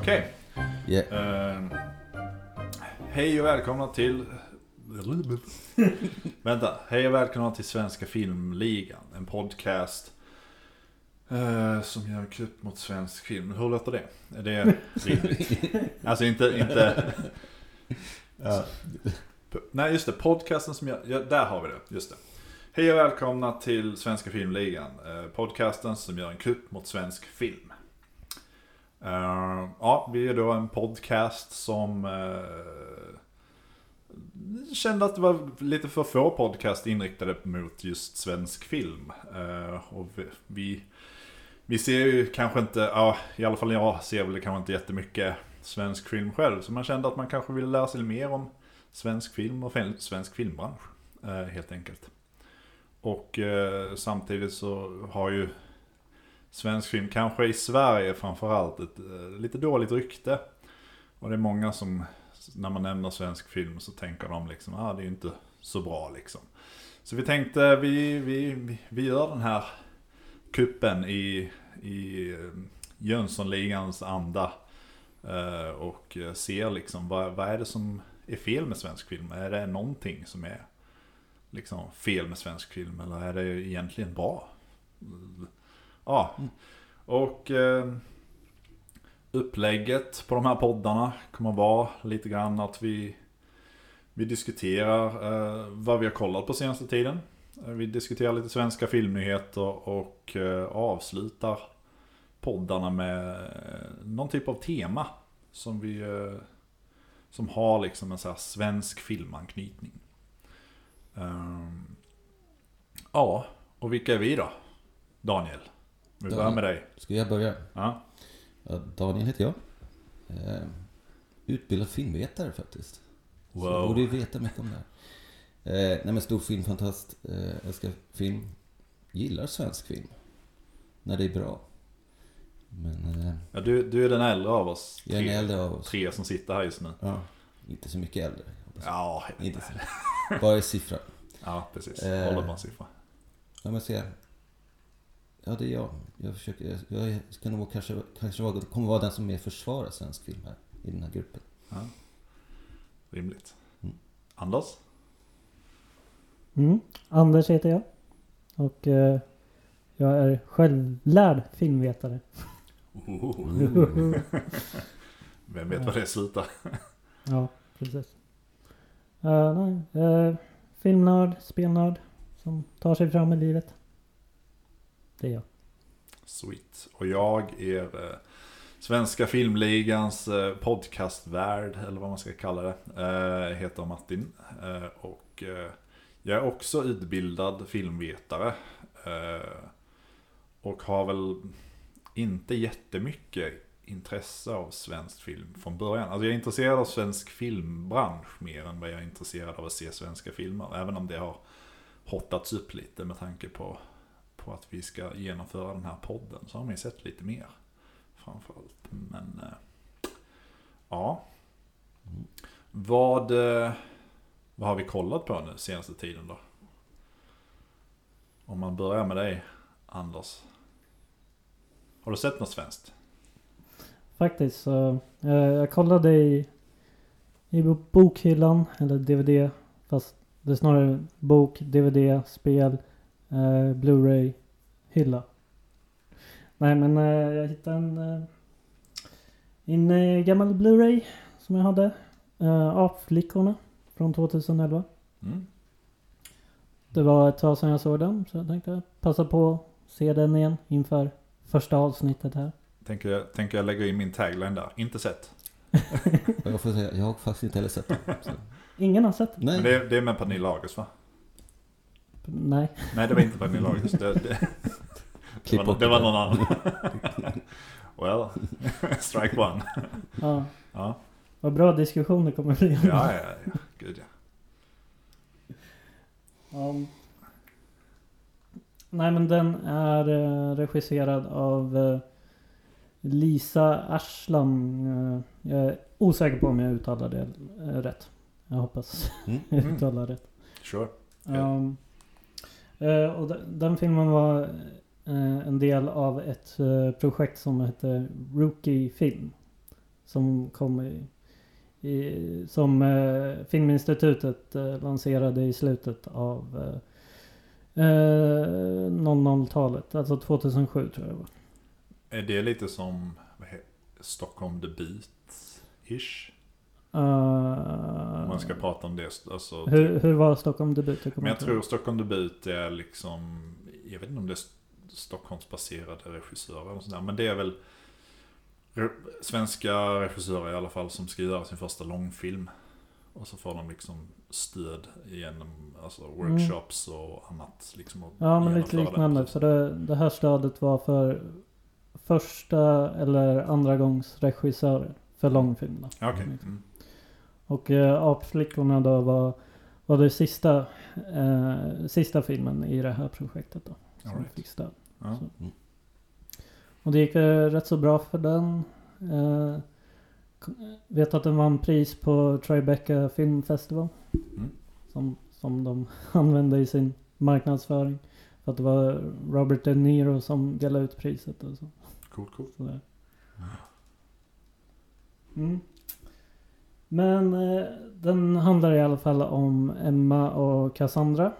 Okej. Yeah. Eh, hej och välkomna till... Vänta. Hej och välkomna till Svenska Filmligan. En podcast eh, som gör kupp mot svensk film. Hur låter det? Är det rimligt? Alltså inte... inte Ja. Nej just det, podcasten som jag, ja, där har vi det, just det. Hej och välkomna till Svenska Filmligan. Eh, podcasten som gör en kupp mot svensk film. Eh, ja, vi är då en podcast som eh, kände att det var lite för få podcast inriktade mot just svensk film. Eh, och vi, vi, vi ser ju kanske inte, ja i alla fall jag ser väl kanske inte jättemycket svensk film själv. Så man kände att man kanske ville lära sig mer om svensk film och svensk filmbransch. Eh, helt enkelt. Och eh, samtidigt så har ju svensk film, kanske i Sverige framförallt, ett eh, lite dåligt rykte. Och det är många som, när man nämner svensk film så tänker de liksom, ah det är ju inte så bra liksom. Så vi tänkte, vi, vi, vi- gör den här kuppen i, i eh, Jönssonligans anda. Eh, och eh, ser liksom, vad, vad är det som är fel med svensk film? Är det någonting som är liksom fel med svensk film eller är det egentligen bra? Ja, och eh, upplägget på de här poddarna kommer vara lite grann att vi, vi diskuterar eh, vad vi har kollat på senaste tiden. Eh, vi diskuterar lite svenska filmnyheter och eh, avslutar poddarna med eh, någon typ av tema som vi eh, som har liksom en så här svensk filmanknytning. Um, ja, och vilka är vi då? Daniel? Vi börjar med dig. Ska jag börja? Ja. Daniel heter jag. Eh, utbildad filmvetare faktiskt. Så jag Wow. borde ju veta mycket om det här. Eh, nej men stor filmfantast. Eh, älskar film. Gillar svensk film. När det är bra. Men eh, Ja, du, du är den äldre av oss jag är tre, en äldre av oss. tre som sitter här just nu. Ja, inte så mycket äldre. Ja, Inte så. Bara i siffra. ja precis. Eh. Håller på en siffra. Ja men se. Ja det är jag. Jag försöker, jag, jag ska nog kanske, kanske vara, kommer vara den som mer försvarar svensk film här. I den här gruppen. Ja. Rimligt. Mm. Anders? Mm. Anders heter jag. Och eh, jag är självlärd filmvetare. Vem vet vad det slutar? ja, precis. Uh, nej, eh, filmnörd, spelnörd. Som tar sig fram i livet. Det är jag. Sweet. Och jag är eh, Svenska Filmligans eh, podcastvärd, eller vad man ska kalla det. Eh, heter Martin. Eh, och eh, jag är också utbildad filmvetare. Eh, och har väl inte jättemycket intresse av svensk film från början. Alltså jag är intresserad av svensk filmbransch mer än vad jag är intresserad av att se svenska filmer. Även om det har hottats upp lite med tanke på på att vi ska genomföra den här podden så har man ju sett lite mer. Framförallt. Men eh, ja. Vad, eh, vad har vi kollat på nu senaste tiden då? Om man börjar med dig Anders. Har du sett något svenskt? Faktiskt så. eh, jag kollade i, i bokhyllan. Eller DVD. Fast det är snarare bok, DVD, spel, eh, Blu-ray hylla. Nej men eh, jag hittade en, eh, en eh, gammal Blu-ray som jag hade. Uh, Apflickorna från 2011. Mm. Det var ett tag sedan jag såg den så jag tänkte passa på att se den igen inför första avsnittet här. Tänker, jag, tänker jag lägga in min tagline där. Inte sett. Jag får säga, jag har faktiskt inte heller sett den. Ingen har sett den? Nej. Men det, är- det är med Pernilla August va? Nej. Nej det var inte Pernilla August. Det, det, det, var, det var någon annan. well, strike one. Ja. Ja. Vad bra diskussion det kommer bli. Ja, ja, ja. Gud ja. Um, nej men den är eh, regisserad av eh, Lisa Arslan. Eh, jag är osäker på om jag uttalar det rätt. Jag hoppas Mm. jag uttalar rätt. Sure. Um, eh, och den, den filmen var eh, en del av ett eh, projekt som hette Rookie Film. Som kom i, i som eh, Filminstitutet eh, lanserade i slutet av eh, eh, 00-talet. Alltså 2007 tror jag det var. Är det lite som vad he- Stockholm om man ska prata om det. Alltså, hur, hur var Stockholm debut? Jag Men jag tror. Stockholm debut är liksom, jag vet inte om det är Stockholmsbaserade regissörer eller sånt där, men det är väl svenska regissörer i alla fall som ska göra sin första långfilm. Och så får de liksom stöd genom alltså workshops och annat. Liksom, Ja men lite liknande. processen. För det, det här stödet var för första eller andra gångs regissörer för långfilm. Då. Ja, Okej. Mm. Och äh, Apflickorna då var, var det sista, eh, sista filmen i det här projektet då. Som right. fick stöd. Ja. Mm. Och det gick eh, rätt så bra för den. Eh, vet att den vann pris på Tribeca Film Festival. Mm. Som, som de använde i sin marknadsföring. För att det var Robert De Niro som delade ut priset och så. Cool, cool. Sådär. Mm. Men eh, den handlar i alla fall om Emma och Cassandra.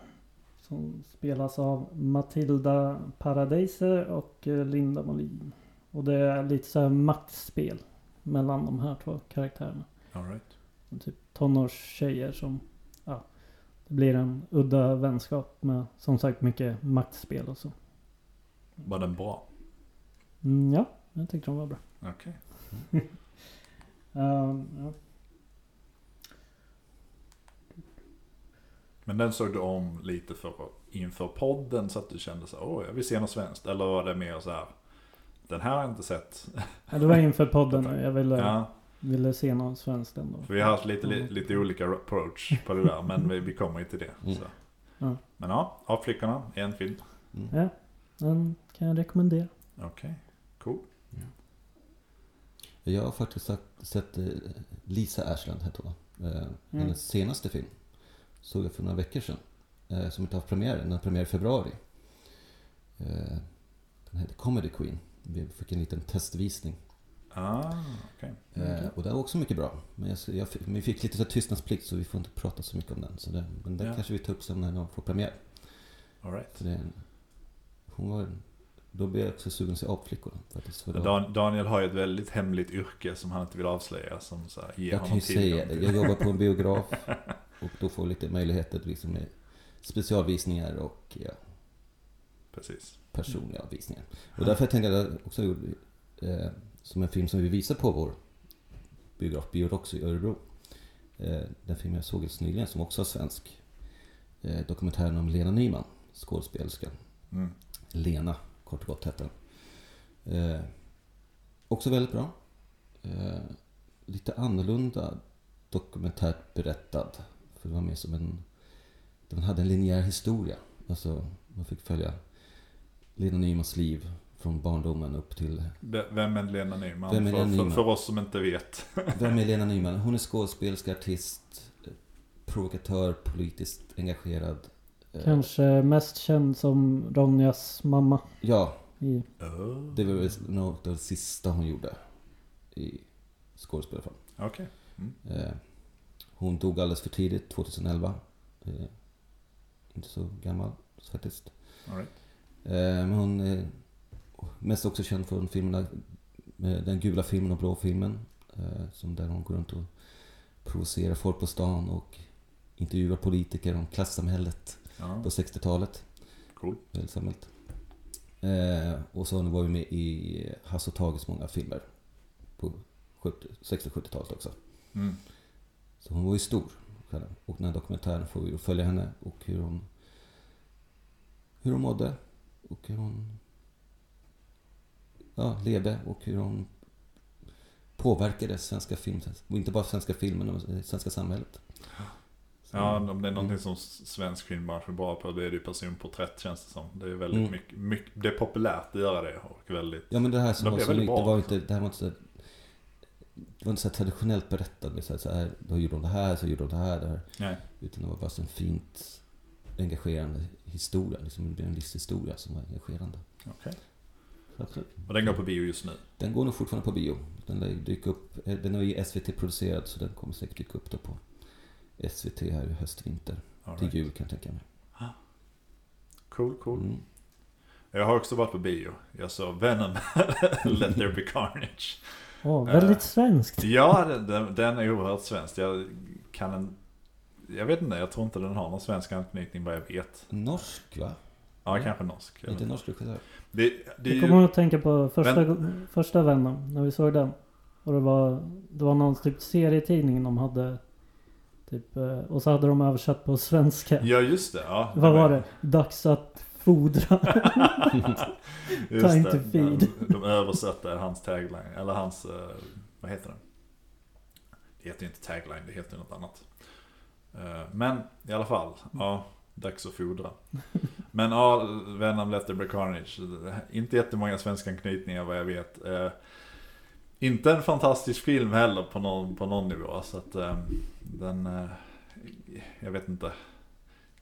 Som spelas av Matilda Paradeiser och eh, Linda Molin. Och det är lite så här maktspel mellan de här två karaktärerna. All right. Typ tonårstjejer som, ja, det blir en udda vänskap med som sagt mycket maktspel och så. Var den bra? Mm, ja, jag tyckte de var bra. Okej. Ehm, ja. Men den såg du om lite för, inför podden så att du kände så åh jag vill se något svenskt. Eller var det mer så här, den här har jag inte sett. Ja, det var inför podden. Jag ville, Ja, ville se någon svenskt ändå. för vi har haft lite, li- lite olika approach på det där, men vi, vi kommer ju till det. Mm. Så. Ja. Men ja, av flickorna, en film. Mm. Ja, den kan jag rekommendera. Okej, cool. Jag har faktiskt sett eh, Lisa Ashland, hette hon. Eh, Mm. Hennes senaste film. Såg jag för några veckor sedan. Eh, som inte haft premiär. Den har premiär i februari. Eh, den heter Comedy Queen. Vi fick en liten testvisning. Ah, okej. Eh, och det var också mycket bra. Men jag, jag, vi fick lite så tystnadsplikt så vi får inte prata så mycket om den. Så det, men den Ja. kanske vi tar upp sen när den får premiär. All right. Det, hon var, då blev jag också sugen att se Apflickorna. Faktiskt, för Dan, Daniel har ju ett väldigt hemligt yrke som han inte vill avslöja. Som så här, jag kan ju säga det. Jag jobbar på en biograf. Och då får jag lite möjligheter liksom med specialvisningar och ja, Precis. personliga visningar. Och därför tänkte jag också gjorde eh, som en film som vi visar på vår biograf Biorox i Örebro. Eh, den film jag såg alldeles nyligen som också är svensk. Eh, dokumentären om Lena Nyman, skådespelerskan. Mm. Lena, kort och gott hette den. Eh, också väldigt bra. Eh, lite annorlunda dokumentärt berättad. För det var mer som en... Den hade en linjär historia. Alltså, man fick följa Lena Nymans liv från barndomen upp till... Vem är Lena Nyman? Vem är för, Lena För, Nyman? för oss som inte vet. Vem är Lena Nyman? Hon är skådespelerska, artist, provokatör, politiskt engagerad. Eh, Kanske mest känd som Ronjas mamma. Ja, I, Oh. det var väl något av det sista hon gjorde i skådespelarfilm. Okej. Eh, hon dog alldeles för tidigt, 2011. Eh, inte så gammal faktiskt. All right. Eh, men hon är mest också känd från filmerna, eh, den gula filmen och blå filmen. Eh, som där hon går runt och provocerar folk på stan och intervjuar politiker om klassamhället Ja, på 60-talet. cool. Väldigt. Eh, och så har hon varit med i Hasse och Tages många filmer. På 70 60-70-talet också. Mm. Så hon var ju stor. Och den här dokumentären får vi följa henne och hur hon, hur hon mådde. Och hur hon ja, levde och hur hon påverkade svenska film. Och inte bara svenska filmen, men det svenska samhället. Så- Ja, om det är någonting Mm. som svensk filmbransch är bra på, då är det ju personporträtt känns det som. Det är väldigt Mm. mycket, mycket, det är populärt att göra det och väldigt... Ja men det här som var så unikt, det var inte, det här var inte det var inte så traditionellt berättat med så här, så här, då gjorde hon det här, så gjorde hon det här, det här. Nej. Utan det var bara så en fint engagerande historia, liksom det blev en livshistoria som var engagerande. Okej. absolut. Och den går på bio just nu. Den går nog fortfarande på bio. Den dyka upp. Den är ju SVT-producerad så den kommer säkert dyka upp då på SVT här i höst-vinter. All Till right. jul kan jag tänka mig. Cool, cool. Mm. Jag har också varit på bio. Jag såg Venom, Let There Be Carnage. Åh, väldigt Eh. svenskt. Ja, den- den, är oerhört svensk. Jag kan en... Jag vet inte, jag tror inte den har någon svensk anknytning vad jag vet. Norsk va? Ja, kanske norsk. Inte norsk regissör? Det, det Jag kommer ju... att tänka på första, första Venom, när vi såg den. Och det var, det var någon typ serietidning de hade. Typ, eh, och så hade de översatt på svenska. Ja, just det. Ja, Vad var det? Dags att fodra. Time to feed. De, översatte hans tagline, eller hans, eh, vad heter den? Det heter ju inte tagline, det heter något annat. Eh, Men i alla fall, ja, dags att fodra. Men ja, Venom Let There Be Carnage, inte jättemånga svenska anknytningar vad jag vet. Eh, Inte en fantastisk film heller på någon, på någon nivå, så att den, jag vet inte,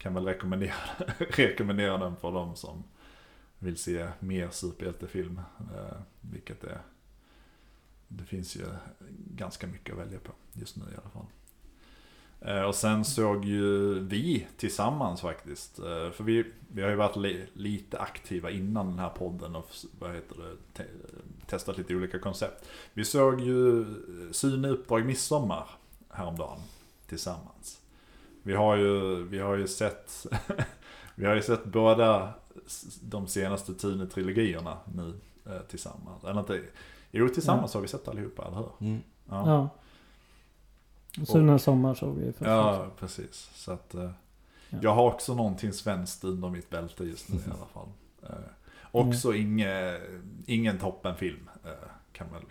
kan väl rekommendera, rekommendera den för de som vill se mer superhjältefilm. Eh, vilket är, det finns ju ganska mycket att välja på just nu i alla fall. Eh, och sen såg ju vi tillsammans faktiskt. Eh, för vi, vi har ju varit li, lite aktiva innan den här podden och vad heter det, te, testat lite olika koncept. Vi såg ju Sune Uppdrag Midsommar häromdagen tillsammans. Vi har ju, vi har ju sett Vi har ju sett båda de senaste Tune-trilogierna nu eh, tillsammans. Eller inte, jo tillsammans har vi sett allihopa, eller hur? Mm. Ja, Ja. Suna sommar såg vi först. ja precis. Så att eh, Ja. jag har också någonting svenskt under mitt bälte just nu i alla fall. Eh, också inge, ingen toppenfilm eh, kan, väl,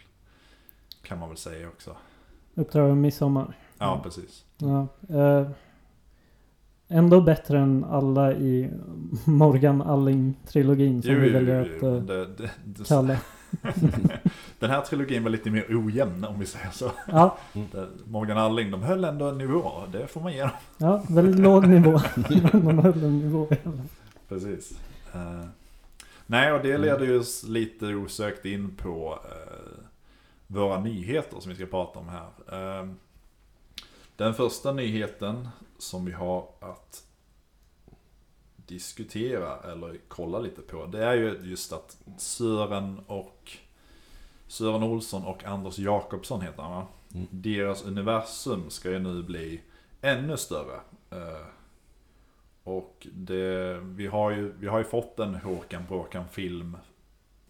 kan man väl säga också. Uppdrag om midsommar. Ja, Mm. precis. Ja. Ändå bättre än alla i Morgan Alling-trilogin som vi väljer att eh, det, det, det, kalla. Den här trilogin var lite mer ojämn om vi säger så. Ja, Morgan Alling, de höll ändå en nivå. Det får man ge dem. ja, väldigt låg nivå. De höll en nivå. Precis. Eh, nej, och det leder ju lite osökt in på eh, våra nyheter som vi ska prata om här. Den första nyheten som vi har att diskutera eller kolla lite på. Det är ju just att Sören och Sören Olsson och Anders Jakobsson heter han va? Mm. Deras universum ska ju nu bli ännu större. Eh, och det, vi, har ju, vi har ju fått en Håkan Bråkan film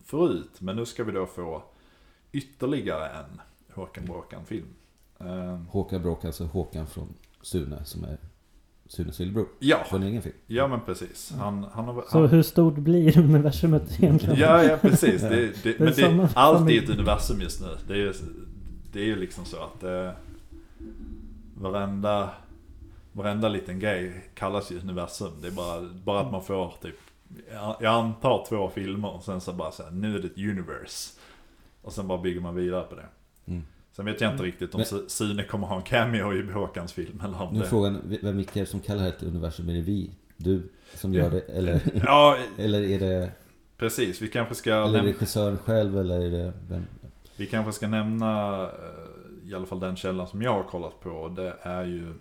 förut. Men nu ska vi då få ytterligare en Håkan Bråkan film. Eh, Håkan Bråk, alltså Håkan från Sune som är Sunes lillebror. ja, På en egen film. ja men precis. Han, han har, Så han, hur stort blir universumet egentligen? Ja, ja precis. Det, det, men det samma är alltid familj. ett universum just nu. Det är ju det är liksom så att det, varenda, varenda liten grej kallas ju universum. Det är bara, bara att man får typ, jag jag antar två filmer och sen så bara så här, nu är det ett universe. Och sen bara bygger man vidare på det. Mm. Sen vet jag inte riktigt om Men- Su- Sune kommer ha en cameo i Håkans film eller om Nu är frågan, vem vilka är det som kallar det ett universum? Är det vi? Du som gör det? Eller, Ja, eller är det precis. Vi kanske ska eller är nämna... det regissören själv? Eller är det vem? Vi kanske ska nämna eh, i alla fall den källan som jag har kollat på. Det är ju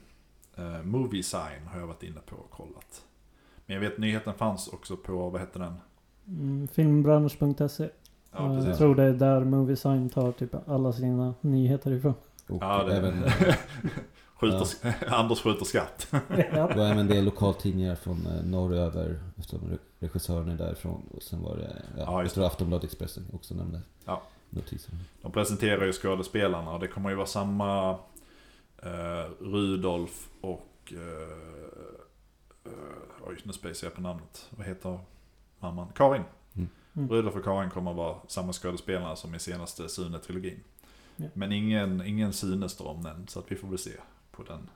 eh, Movie Sign har jag varit inne på och kollat. Men jag vet nyheten fanns också på, vad hette den? Mm, filmbransch.se. Ja, jag precis. tror det är där Moviesign tar typ alla sina nyheter ifrån. Och Ja, det även, skjuter, Anders skjuter skatt. ja. och även det är lokaltidningar från eh, norröver. Eftersom re- regissören är därifrån. Och sen var det, ja, Ja, jag tror Aftonbladet Expressen också nämnde Ja. notisen. De presenterar ju skådespelarna och det kommer ju vara samma eh, Rudolf och... Eh, eh, oj, nu spejsar jag på namnet. Vad heter mamman? Karin. Mm. Rudolf och Karin kommer att vara samma skådespelare som i senaste Sune-trilogin. Ja. Men ingen, ingen Sune står omnämnd, så att vi får väl se på den.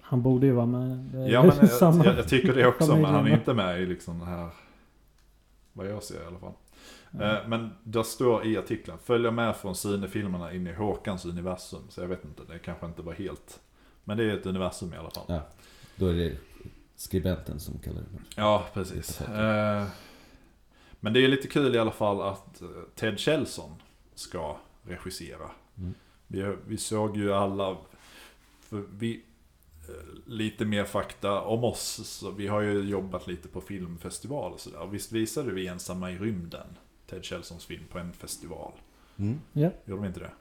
Han borde ju vara med. Ja, men jag, samma jag, jag tycker det också, men han är inte med i liksom den här... Vad jag ser i alla fall. Eh, Men det står i artikeln, följa med från Sune-filmerna in i Håkans universum. Så jag vet inte, det kanske inte var helt... Men det är ett universum i alla fall. Ja. Då är det skribenten som kallar det. Ja, precis. Men det är lite kul i alla fall att eh, Ted Kjellson ska regissera. Mm. Vi, vi såg ju alla, för vi, eh, lite mer fakta om oss. Så vi har ju jobbat lite på filmfestival och sådär. Visst visade vi Ensamma i rymden, Ted Kjellsons film, på en festival? Mm. Ja, Gjorde vi inte det?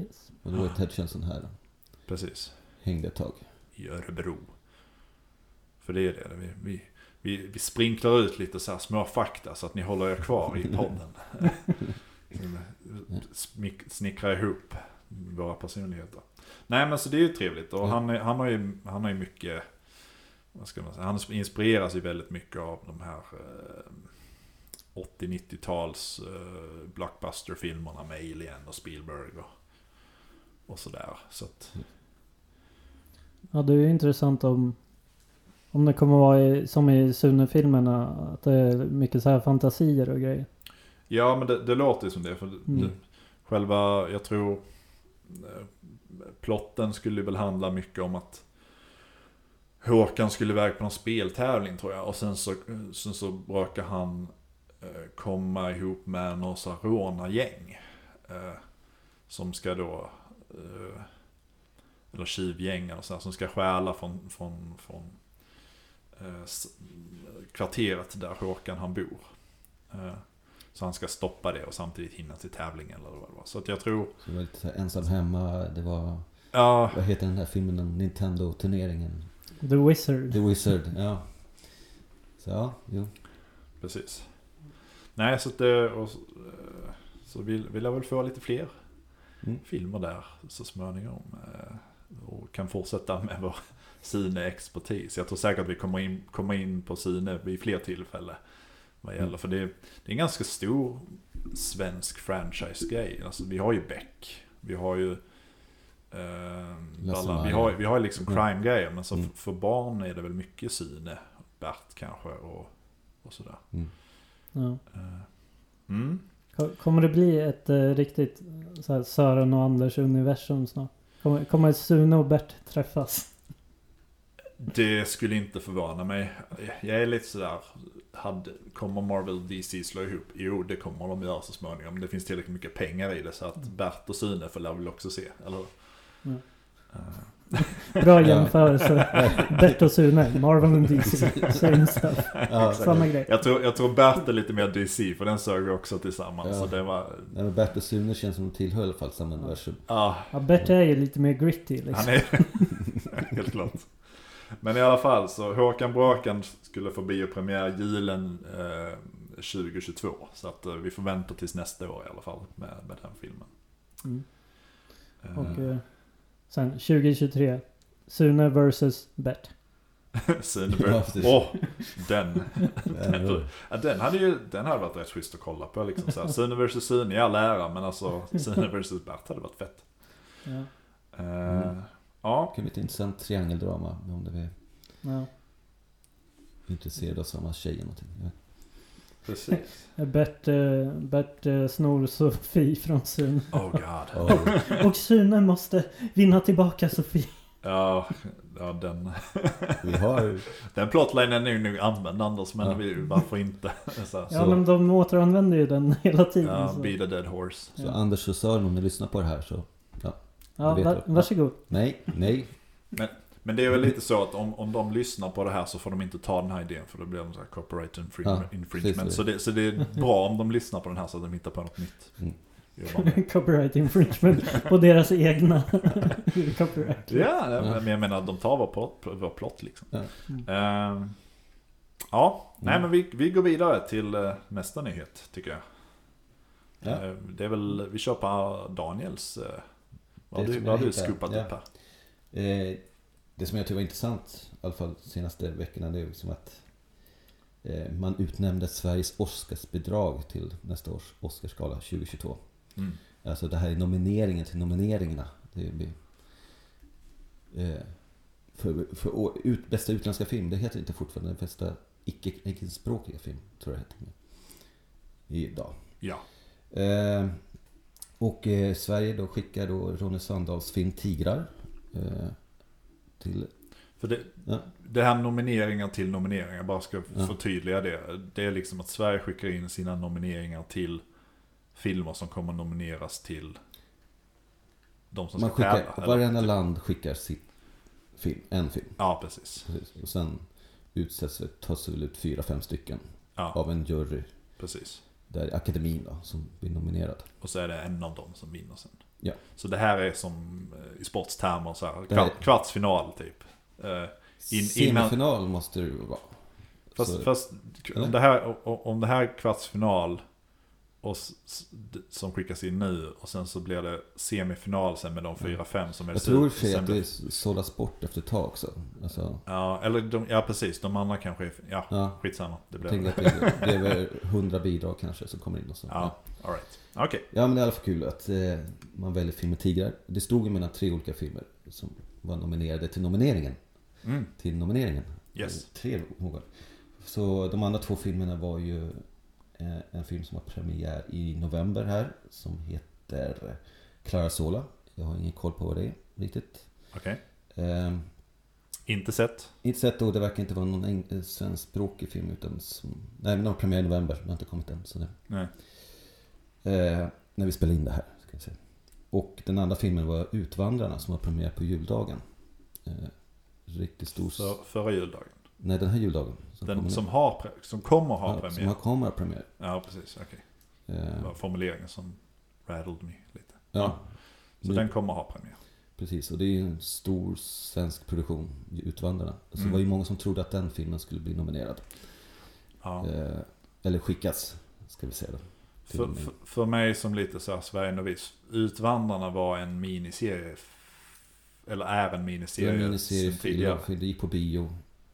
yes. Och då var Ted Kjellson här. Precis. Hängde ett tag. i Örebro. För det är det, vi, vi, vi, vi sprinklar ut lite så här små fakta så att ni håller er kvar i podden. Snickra ihop våra personligheter. Nej men så det är ju trevligt och han, han har ju han har ju mycket, vad ska man säga, han inspireras ju väldigt mycket av de här eh, 80-90-tals eh, blockbuster-filmerna med Alien och Spielberg och, och sådär. Så att, Ja, det är ju intressant om, om det kommer vara i, som i Sune-filmerna. Att det är mycket så här fantasier och grejer. Ja, men det, det låter ju som det. För Mm. det, själva, jag tror, eh, plotten skulle väl handla mycket om att Håkan skulle iväg på någon speltävling tror jag. Och sen så, sen så råkar han eh, komma ihop med några så rånargäng. Eh, som ska då, eh, eller tjuvgäng eller så här, som ska stjäla från, från, från kvarteret där Håkan han bor. Eh, så han ska stoppa det och samtidigt hinna till tävlingen eller vad det var. Så att jag tror, Så det var lite ensam hemma. Det var, ja, vad heter den här filmen, den Nintendo-turneringen? The Wizard. The Wizard, ja. Så ja, jo. precis. Nej, så att det, och, så- eh, så vill, vill jag väl få lite fler Mm. filmer där så småningom. eh, Och kan fortsätta med vår Sine-expertis. Jag tror säkert att vi kommer in, kommer in på Sine vid fler tillfällen. Vad gäller, Mm. för det, är- det är en ganska stor svensk franchise-grej. Alltså vi har ju Beck. Vi har ju... Eh, alla, vi, har, vi har ju liksom Mm. crime-grejer. Men så Mm. f- för barn är det väl mycket Sine. Bert kanske och, och sådär. Mm. Ja. Eh, Mm. Ko- Kommer det bli ett eh, riktigt så här, Sören och Anders universum snart? Kommer, kommer Sune och Bert träffas? Det skulle inte förvåna mig. Jag är lite sådär, hade, kommer Marvel och DC slå ihop? Jo, det kommer de göra så småningom. Det finns tillräckligt mycket pengar i det så att Bert och Sune får väl också se, eller hur? Mm. Eh, Bra Ja. jämförelse. Bert och Sune, Marvel och DC. Same stuff. Ja, Samma grej. jag, tror, jag tror Bert är lite mer DC, för den såg vi också tillsammans. Ja. Så det var... Nej, men Bert och Sune känns som de tillhör i alla fall samma universum. Ja, Ja, Bert är ju lite mer gritty liksom. han är... helt klart. Men i alla fall, så Håkan Bråkan skulle få biopremiär julen eh, 2022. Så att eh, vi får vänta tills nästa år i alla fall med, med den filmen. Mm. Eh, Och eh, sen 2023. Sune versus Bert. Sune precis. Åh, den. Ja, Ja, den hade ju den hade varit rätt schysst att kolla på. Liksom, så här. Sune vs Sune i all ära, men alltså Sune vs Bert hade varit fett. Ja. Eh, Mm. Ja, Det kan bli ett intressant triangeldrama om det är Ja. intresserade av samma tjej eller någonting. Ja. precis. Bert, eh, Bert eh, snor Sofie från Sune. Oh god. Oh, Och Sune måste vinna tillbaka Sofie. Ja, ja den, vi har... den plotlinen är ju nog använd Anders, men Ja. vi, varför inte? Så, Ja Så- men de återanvänder ju den hela tiden. ja, så. be the dead horse. Så Ja. Anders och Sören om ni lyssnar på det här så... Ja, vet va, du. varsågod. Nej, nej. Men det är väl lite så att om, om de lyssnar på det här så får de inte ta den här idén för då blir de så här copyright infring- Ja, infringement. precis. Så, det, så det är bra om de lyssnar på den här så att de hittar på något nytt. Mm. Copyright infringement på deras egna copyright. Ja, Ja. men jag menar att de tar vår plott, vår plott liksom. Ja. Ehm, ja, nej Mm. men vi, vi går vidare till eh, nästa nyhet tycker jag. Ja. Eh, det är väl, vi kör på Daniels. eh, vad har du, vad du skopat ja. upp här? Eh, det som jag tycker var intressant, i alla fall de senaste veckorna, det är liksom att eh, man utnämnde Sveriges Oscarsbidrag till nästa års Oscarsgala 2022. Mm. Alltså det här är nomineringen till nomineringarna. Det blir, eh, för för ut, bästa utländska film, det heter inte fortfarande bästa icke-språkiga film, tror jag det heter. Idag. Ja. Eh, och eh, Sverige då skickar då Ronny Sandahls film Tigrar eh, till För det, Ja. det här nomineringar till nomineringar, jag bara ska Ja. förtydliga det. Det är liksom att Sverige skickar in sina nomineringar till filmer som kommer nomineras till de som Man ska tävla. skickar, eller? varenda land skickar sitt film, en film. Ja, precis. Precis. Och sen utsätts, tas det väl ut fyra, fem stycken Ja, av en jury. precis. Där är akademin då, som blir nominerad. Och så är det en av dem som vinner sen. Ja. Så det här är som eh, i sportstermer så här, kvart, kvartsfinal typ. Eh, In- Semifinal måste det ju vara. Fast, Så- fast om, det här, om det här är kvartsfinal och som skickas in nu och sen så blir det semifinal sen med de fyra, fem som är Jag tror för att det sållas bort efter ett tag också. Alltså, Ja, eller de, ja precis. De andra kanske är, ja, ja, skitsamma. Det blir det, det är väl 100 bidrag kanske som kommer in och så. Ja, alright. Okej. Ja men det är i alla fall kul att eh, man väljer film med tigrar. Det stod ju mellan tre olika filmer som var nominerade till nomineringen. Mm. Till nomineringen. Yes. Tre vågar. Så de andra två filmerna var ju en film som har premiär i november här. Som heter Clara Sola. Jag har ingen koll på vad det är riktigt. Okej. Eh, Inte sett. inte sett då, det verkar inte vara någon eh, svenskspråkig film utan som, Nej men de har premiär i november, den har inte kommit än. Så det, Nej. Eh, när vi spelade in det här. Ska jag säga. Och den andra filmen var Utvandrarna som har premiär på juldagen. Eh, riktigt stor... För, förra juldagen. Nej, den här juldagen. Som Den kommer som, nu. har, pre- som kommer ha ja, Som premiär. har kommer ha premiär. Ja, precis. Okej. Det Eh, var formuleringen som rattled me lite. ja, Så Nu- den kommer ha premiär. precis. Och det är ju en stor svensk produktion, Utvandrarna. Så Mm. det var ju många som trodde att den filmen skulle bli nominerad. Ja. Eh, eller skickas, ska vi säga För, för, för mig som lite så här Sverige-novis. Utvandrarna var en miniserie. Eller är en Det miniserie. var en miniserie, det gick på bio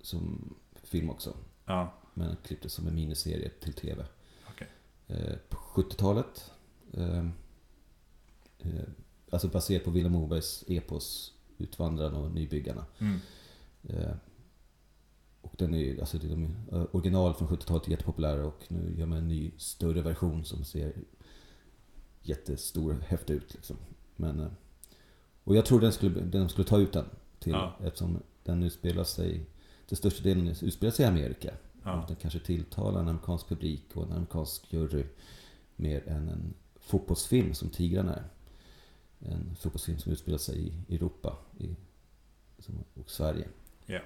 som film också. Ja, Men klipptes som en miniserie till tv. Okej. Eh, på 70-talet. Eh, eh, alltså baserat på Vilhelm Mobergs epos Utvandrarna och Nybyggarna. mm. Och den är alltså är de, eh, original från 70-talet är jättepopulära och nu gör man en ny större version som ser jättestor och häftig ut liksom. Men, och jag tror den skulle, den skulle ta ut den till, Ja. eftersom den utspelar sig, till största delen utspelar sig i Amerika. ja. Den kanske tilltalar en amerikansk publik och en amerikansk jury mer än en fotbollsfilm som Tigrarna är. En fotbollsfilm som utspelar sig i Europa i, och Sverige. Ja.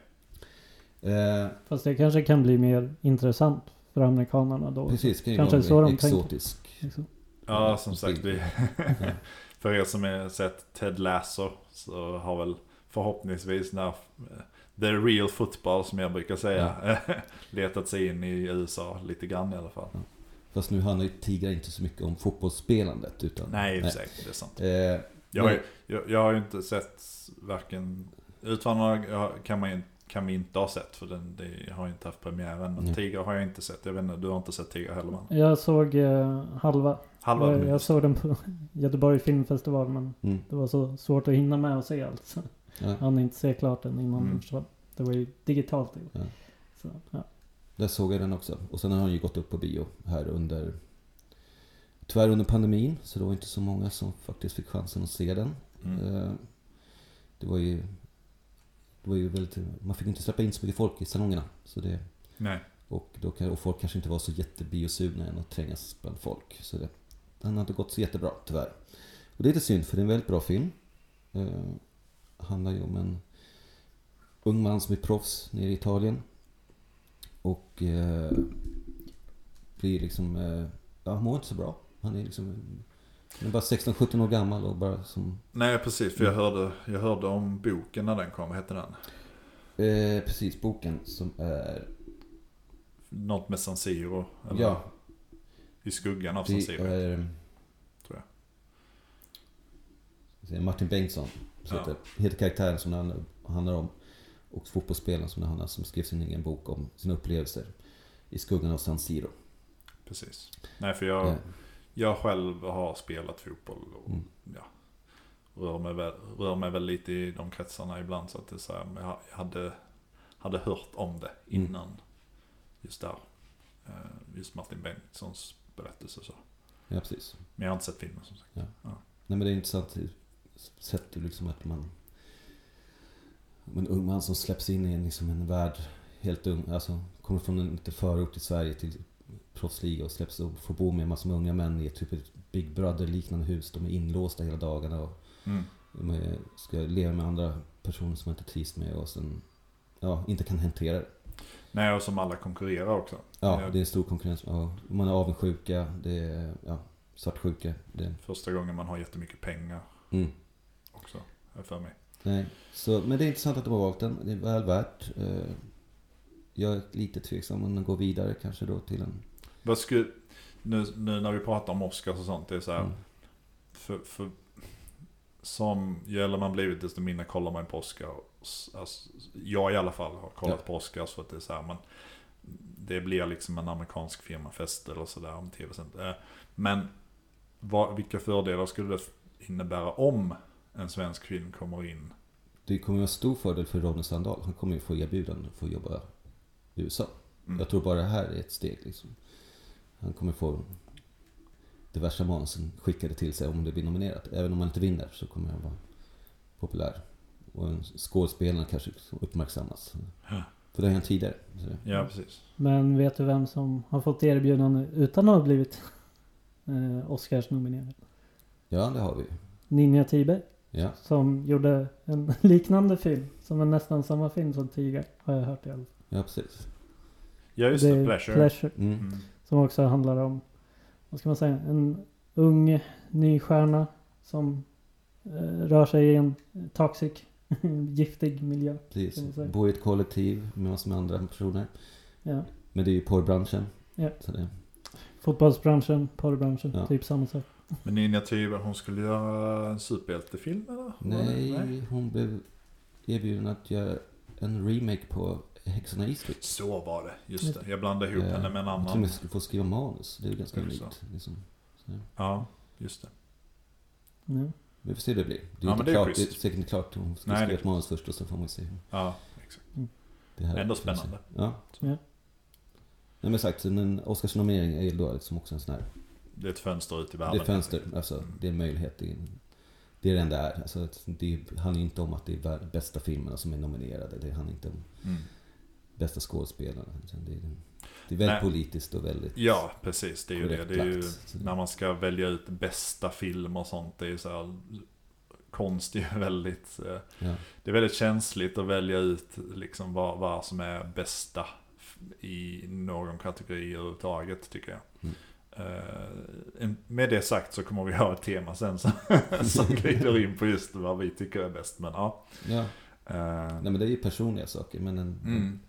Eh, Fast det kanske kan bli mer intressant för amerikanerna då. precis, kan ju Kanske vara så de mer tänker. exotisk. Liksom. ja, som sagt. Vi, för er som har sett Ted Lasso så har väl förhoppningsvis när The real football som jag brukar säga letat sig in i USA lite grann i alla fall. Fast nu handlar ju Tigrar inte så mycket om fotbollsspelandet. Utan, Nej, i och för sig. Det är sant. Eh, Jag har, ju, jag, jag har ju inte sett varken Utvandrarna kan man kan vi inte ha sett för den det har ju inte haft premiär än. Nej. Tiger har jag inte sett. Jag vet inte, du har inte sett Tiger heller man. Jag såg eh, halva. Halva jag, jag såg den på Göteborg filmfestival men mm, det var så svårt att hinna med att se allt. Ja. hann inte se klart den innan Mm. den försvann. Det var ju digitalt. Ja. Så, ja. Där såg jag den också. Och sen har han ju gått upp på bio här under... Tyvärr under pandemin, så det var inte så många som faktiskt fick chansen att se den. Mm. Eh, Det var ju... Det var ju väldigt, man fick inte släppa in så mycket folk i salongerna. Så det, Nej. och, då, kan- och folk kanske inte var så jättebiosugna än att trängas bland folk. Så det, den har inte gått så jättebra, tyvärr. Och det är lite synd, för det är en väldigt bra film. Handlar ju om en ung man som är proffs nere i Italien. Och eh, blir liksom... Eh, ja, han mår inte så bra. Han är liksom... Han är bara 16-17 år gammal och bara som... Nej, precis. För jag hörde, jag hörde om boken när den kom. Vad hette den? Eh, precis, boken som är... Något med San Siro. Eller Ja, I skuggan av San Siro. är... Tror jag. Det är Martin Bengtsson. Så Ja. heter, heter karaktären som det handlar, om. Och fotbollsspelaren som det handlar som skrev sin egen bok om sina upplevelser. I skuggan av San Siro. Precis. Nej, för jag, jag själv har spelat fotboll. Och, Mm. ja, rör, mig väl, rör mig väl lite i de kretsarna ibland. Så att det är så här, jag hade, hade hört om det Mm. innan. Just där. Eh, Just Martin Bengtssons berättelse så. ja, precis. Men jag har inte sett filmen som sagt. Nej men det är intressant sätt ju liksom att man... en ung man som släpps in i en, liksom en värld helt ung. Alltså kommer från en liten förort i Sverige till proffsliga och släpps och får bo med en massa unga män i typ ett Big Brother-liknande hus. De är inlåsta hela dagarna och Mm. de är, ska leva med andra personer som man inte trivs med och sen ja, inte kan hantera det. Nej, och som alla konkurrerar också. Ja, det är stor konkurrens. Ja, man är avundsjuka, det är ja, svartsjuka. Det, Första gången man har jättemycket pengar mm. Också, för mig. Nej, så, men det är intressant att de har valt den. Det är väl värt. Eh, jag är lite tveksam om den går vidare kanske då till en... Vad skulle, nu, nu när vi pratar om Oscars och sånt, det är så här, Mm. för, för, som ju äldre man blivit desto mindre kollar man på Oscars. Alltså, jag i alla fall har kollat Ja. på Oscars för att det är så här, man, det blir liksom en amerikansk firmafest eller sådär om tv sänd Eh, Men vad, vilka fördelar skulle det innebära om en svensk film kommer in? Det kommer vara stor fördel för Ronny Sandahl. Han kommer ju få erbjudande för att jobba i USA. Mm. Jag tror bara det här är ett steg liksom. Han kommer få diverse manusen skickade till sig om det blir nominerat. Även om man inte vinner så kommer han vara populär. Och en skådespelare kanske uppmärksammas. Ja. För det har han tidigare. Ja, precis. Men vet du vem som har fått erbjudande utan att ha blivit eh, Oscars-nominerad? Ja, det har vi. Ninja Tiber. Ja. Som gjorde en liknande film. Som är nästan samma film som Tiger. Har jag hört i alla fall. Ja, precis. Ja, just det. är Pleasure. Pleasure. Mm. Mm. Som också handlar om, vad ska man säga, en ung ny stjärna som eh, rör sig i en toxic, giftig miljö. Precis. Bor i ett kollektiv med massor med andra personer. Ja. Men det är ju porrbranschen. Ja. Så det, Fotbollsbranschen, porrbranschen, Ja. typ samma sak. Men Ninja Tyber, hon skulle göra en superhjältefilm eller? nej, hon blev erbjuden att göra en remake på Häxorna i Eastwick. Så var det, just det. Jag blandade ihop Ja. henne med en Jag tror annan. hon skulle få skriva manus. Det är ju ganska unikt. Liksom. Så, Ja, just det. Ja. vi får se hur det blir. Det är, Ja, men inte det är klart, det är säkert inte klart. Hon ska Nej, skriva ett manus först och sen får man se. Ja, exakt. Det här Ändå spännande. Ja. Ja. Nej men sagt, en Oscarsnominering är ju då liksom också en sån här Det är ett fönster ut i Det världen. är fönster, alltså det är en möjlighet. Det är, det är det enda är. Alltså, det handlar inte om att det är bästa filmerna som är nominerade. Det handlar inte om Mm. bästa skådespelarna. Det är, det är väldigt Nej. politiskt och väldigt... Ja, precis. Det är ju det. Det är ju, det- när man ska välja ut bästa film och sånt. Det är ju så här, konst är ju väldigt... eh, Ja, Det är väldigt känsligt att välja ut liksom vad, vad som är bästa i någon kategori överhuvudtaget tycker jag. Mm. Eh, med det sagt så kommer vi ha ett tema sen som, som glider in på just vad vi tycker är bäst. Men ja. ja. Eh, Nej men det är ju personliga saker. Men en, mm,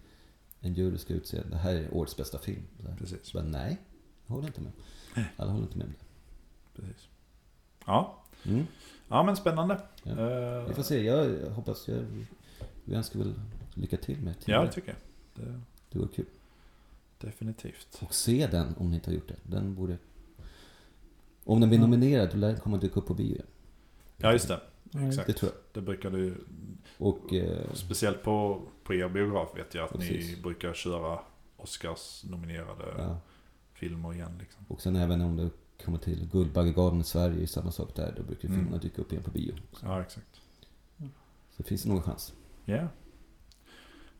en jury ska utse det här är årets bästa film. Precis, Så bara, nej, jag håller inte med. Alla håller inte med om precis. Ja, det. Mm. ja men spännande. Ja. Eh, Vi får se, jag, hoppas, jag, vi önskar väl lycka till med ja, Tinder. det tycker jag. Det, Det vore kul. Definitivt. Och se den om ni inte har gjort det. Den borde... Om den blir Ja. nominerad då lär den komma dyka upp på bio igen. Ja, just det. Exakt. Det tror jag. Det brukar du, Och... Eh, speciellt på, på er biograf vet jag att ni Precis. brukar köra Oscars-nominerade ja. filmer igen. Liksom. Och sen även om det kommer till Guldbaggegalan i Sverige, samma sak där. Då brukar Mm. filmerna dyka upp igen på bio. Så, Ja, exakt. så det finns nog en chans. Ja.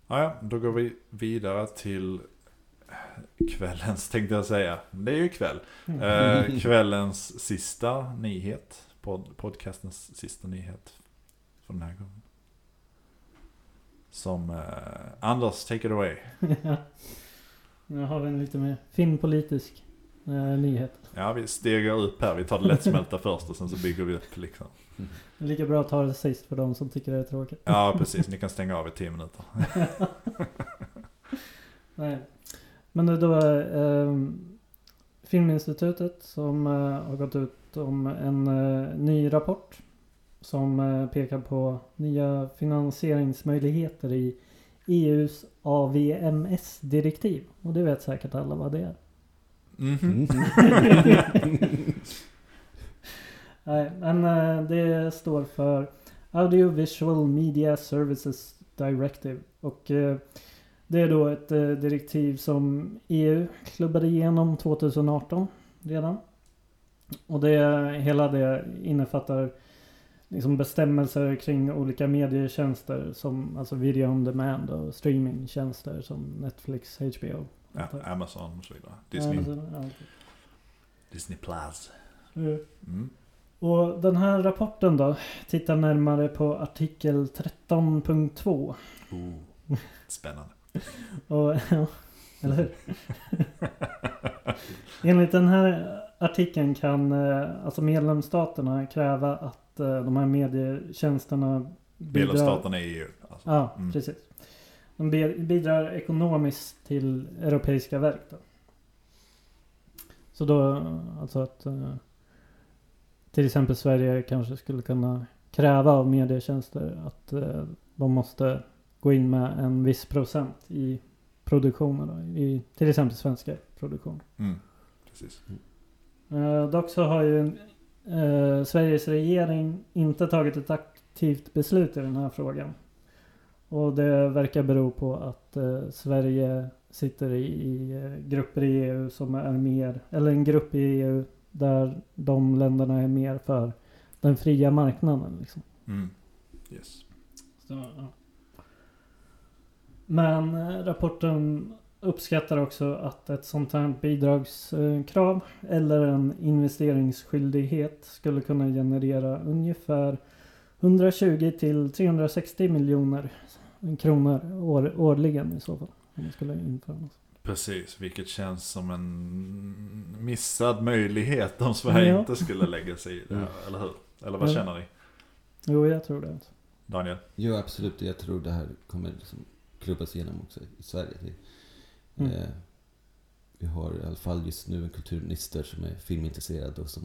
Ja, ja, då går vi vidare till kvällens, tänkte jag säga. Det är ju kväll. Eh, kvällens sista nyhet. Pod, podcastens sista nyhet. För den här gången. Som eh, Anders, take it away. ja. Nu har en lite mer filmpolitisk eh, nyhet. Ja, vi stegar upp här. Vi tar det lättsmälta först och sen så bygger vi upp liksom. Lika bra att ta det sist för de som tycker det är tråkigt. Ja, precis. Ni kan stänga av i tio minuter. Nej. Men det då eh, Filminstitutet som eh, har gått ut om en eh, ny rapport. Som eh, pekar på nya finansieringsmöjligheter i EUs AVMS-direktiv. Och det vet säkert alla vad det är. Mhm. Nej, men eh, det står för Audiovisual Media Services Directive. Och eh, det är då ett eh, direktiv som EU klubbade igenom 2018 redan. Och det, hela det innefattar liksom bestämmelser kring olika medietjänster som alltså video on demand och streamingtjänster som Netflix, HBO. Ja, Amazon och så vidare. Disney, alltså, ja, okej. Disney Plus. Mm. Och den här rapporten då tittar närmare på artikel 13.2. Oh. Spännande. Och, ja, eller hur? Enligt den här artikeln kan eh, alltså medlemsstaterna kräva att eh, de här medietjänsterna bidrar... Medlemsstaterna i EU. Alltså. Ja, Mm. precis. De bidrar ekonomiskt till europeiska verk då. Så då, alltså att eh, till exempel Sverige kanske skulle kunna kräva av medietjänster att de måste gå in med en viss procent i produktionen då, i till exempel svenska produktioner. Mm. Precis. Eh, dock så har ju eh, Sveriges regering inte tagit ett aktivt beslut i den här frågan. Och det verkar bero på att eh, Sverige sitter i, i eh, grupper i EU som är mer, eller en grupp i EU där de länderna är mer för den fria marknaden. Liksom. Mm. Yes. Så, ja. Men eh, rapporten uppskattar också att ett sånt här bidragskrav eller en investeringsskyldighet skulle kunna generera ungefär 120 till 360 miljoner kronor år, årligen i så fall. Om det skulle införas. Precis, vilket känns som en missad möjlighet om Sverige Ja. inte skulle lägga sig i det här, Mm. eller hur? Eller vad Ja. känner ni? Jo, jag tror det. Daniel? Jo, absolut. Jag tror det här kommer liksom klubbas igenom också i Sverige. Det, Mm. eh, vi har i alla fall just nu en kulturminister som är filmintresserad och som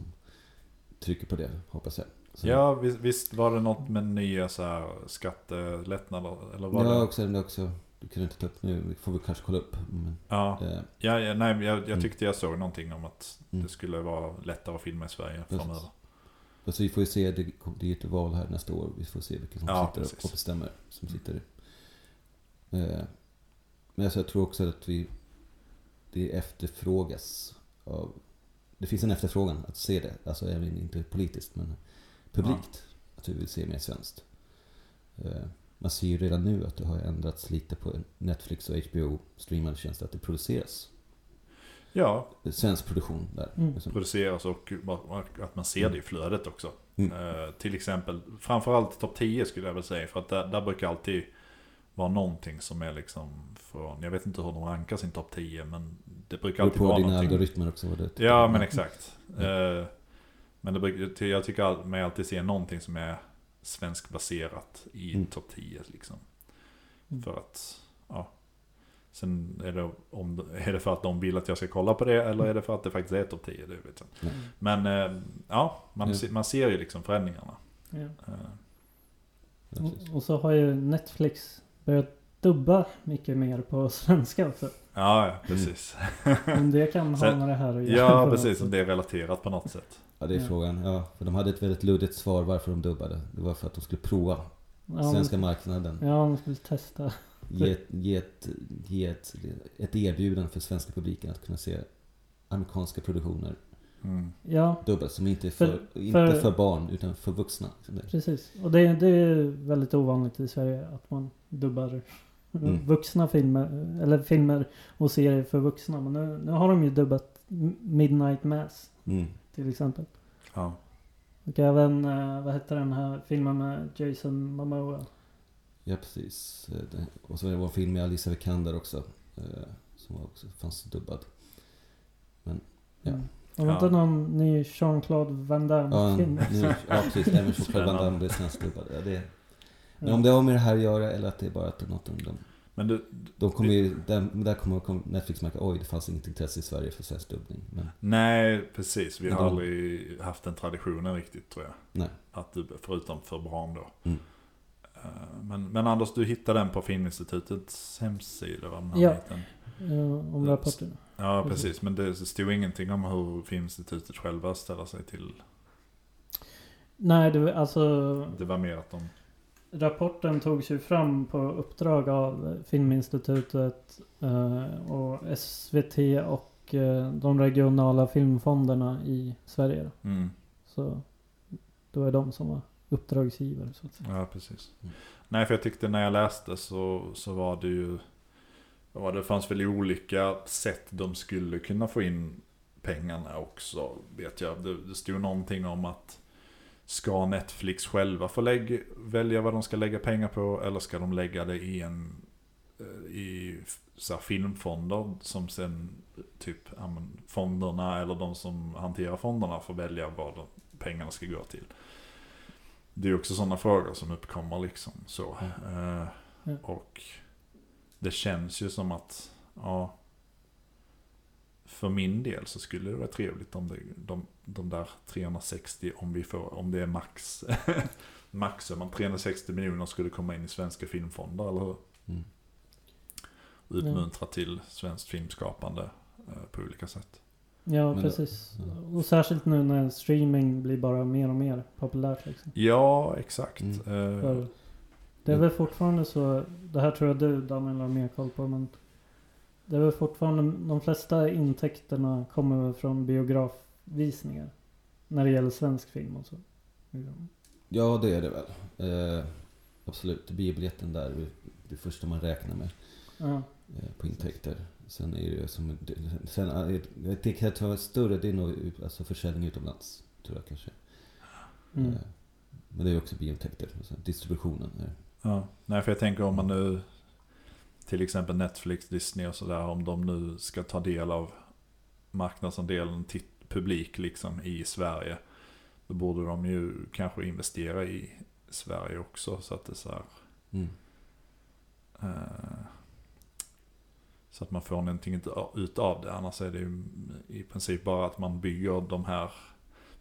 trycker på det, hoppas jag. Så- Ja, visst, visst var det något med nya så här skattelättnader? Eller var ja, det? också, det också. Du kan inte ta upp nu, får vi kanske kolla upp. Men, Ja, eh, ja, ja nej, jag, jag Mm. tyckte jag såg någonting om att Mm. det skulle vara lättare att filma i Sverige Precis. framöver. alltså, vi får ju se, det, det är ju ett val här nästa år. Vi får se vilka som Ja, sitter precis. och bestämmer. Som sitter. Eh, men alltså, jag tror också att vi, det efterfrågas av, det finns en efterfrågan att se det. Alltså även inte politiskt men publikt. Att vi vill se mer svenskt. Eh, man ser ju redan nu att det har ändrats lite på Netflix och HBO streamande tjänster. Att det produceras Ja, svensk produktion där. Mm. Liksom. produceras och att man ser det i flödet också. Mm. Eh, till exempel, framförallt topp 10 skulle jag väl säga. För att där, där brukar alltid vara någonting som är liksom från, jag vet inte hur de rankar sin topp 10 men det brukar alltid på vara dina någonting. algoritmer också. Vad det Ja men exakt. Mm. Men det brukar, jag tycker mig alltid se någonting som är svenskbaserat i Mm. topp 10 liksom. Mm. För att, ja. Sen är det, om, är det för att de vill att jag ska kolla på det eller är det för att det faktiskt är topp 10? Det vet jag. Mm. Men eh, ja, man, Ja. se- man ser ju liksom förändringarna. Ja. Eh. Och, och så har ju Netflix börjat dubba mycket mer på svenska också. Ja, ja, precis. Men det kan ha med det här att göra. Ja, precis. Om det är relaterat på något sätt. Ja, det är Ja. frågan. Ja, för de hade ett väldigt luddigt svar varför de dubbade. Det var för att de skulle prova Ja, svenska men- marknaden. Ja, de skulle testa. Ge, ett, ge, ett, ge ett, ett erbjudande för svenska publiken att kunna se amerikanska produktioner Mm. Ja, dubbas. Som inte är för, För- inte för- för barn utan för vuxna. Det. precis. Och det, det är väldigt ovanligt i Sverige att man dubbar Mm. vuxna filmer. Eller filmer och serier för vuxna. Men nu, nu har de ju dubbat Midnight Mass Mm. till exempel. Ja. Och även, eh, vad heter den här filmen med Jason Momoa? Ja, precis. Och så var det en film med Alicia Vikander också. eh, Som var också fanns dubbad. Ja. Mm. Var Ja. inte någon ny Jean-Claude Van Ja, Damme-film? nu, ja precis. Även Choklad Van. Damme blev. Ja, det, men om det har med det här att göra eller att det är bara att det är något de, de, Men du, de kommer ju, där, där kommer Netflix märka oj det fanns inget intresse i Sverige för svensk dubbning. Men nej precis. Vi har Ja. aldrig haft den traditionen riktigt tror jag. nej. Att du, förutom för barn då. Mm. Eh, Men, men Anders, du hittade den på Filminstitutets hemsida va? Den Ja. biten. Ja, om rapporten. Ja, Precis. precis. Men det stod ingenting om hur Filminstitutet själva ställer sig till. Nej, det alltså... Det var mer att de... Rapporten togs ju fram på uppdrag av Filminstitutet eh, och SVT och eh, de regionala filmfonderna i Sverige. då. Mm. Så det var de som var uppdragsgivare. Så att säga. Ja, precis. Mm. Nej, för jag tyckte när jag läste så, så var det ju... Ja, det fanns väl olika sätt de skulle kunna få in pengarna också, vet jag. Det, det stod någonting om att ska Netflix själva få lägga, välja vad de ska lägga pengar på eller ska de lägga det i en eh, i så här, filmfonder som sen typ fonderna eller de som hanterar fonderna får välja vad de, pengarna ska gå till. Det är också sådana frågor som uppkommer liksom så. Eh, Ja. Och det känns ju som att, ja. För min del så skulle det vara trevligt om det, de, de där 360, om vi får, om det är max. max, om 360 miljoner skulle komma in i svenska filmfonder, eller hur? Mm. Uppmuntra till svenskt filmskapande eh, på olika sätt. Ja, Men det- precis. ja. Och särskilt nu när streaming blir bara mer och mer populärt. Liksom. Ja, exakt. Mm. Eh, För det är Ja. väl fortfarande så, det här tror jag du Daniel har mer koll på, men det är väl fortfarande, de flesta intäkterna kommer väl från biografvisningar. När det gäller svensk film och så. Ja, det är det väl. Eh, absolut, biobiljetten där är det första man räknar med Ja, eh, på intäkter. Sen är det som... det- Sen, är det- det kan ta större, det är nog alltså försäljning utomlands. Tror jag kanske. mm. Eh, men det är också biointäkter. Distributionen. Är. Ja, nej för jag tänker om man nu till exempel Netflix, Disney och sådär, om de nu ska ta del av marknadsandelen till publik liksom i Sverige. Då borde de ju kanske investera i Sverige också så att det så här, Mm. eh, så att man får någonting ut- utav det. Annars är det ju i princip bara att man bygger de här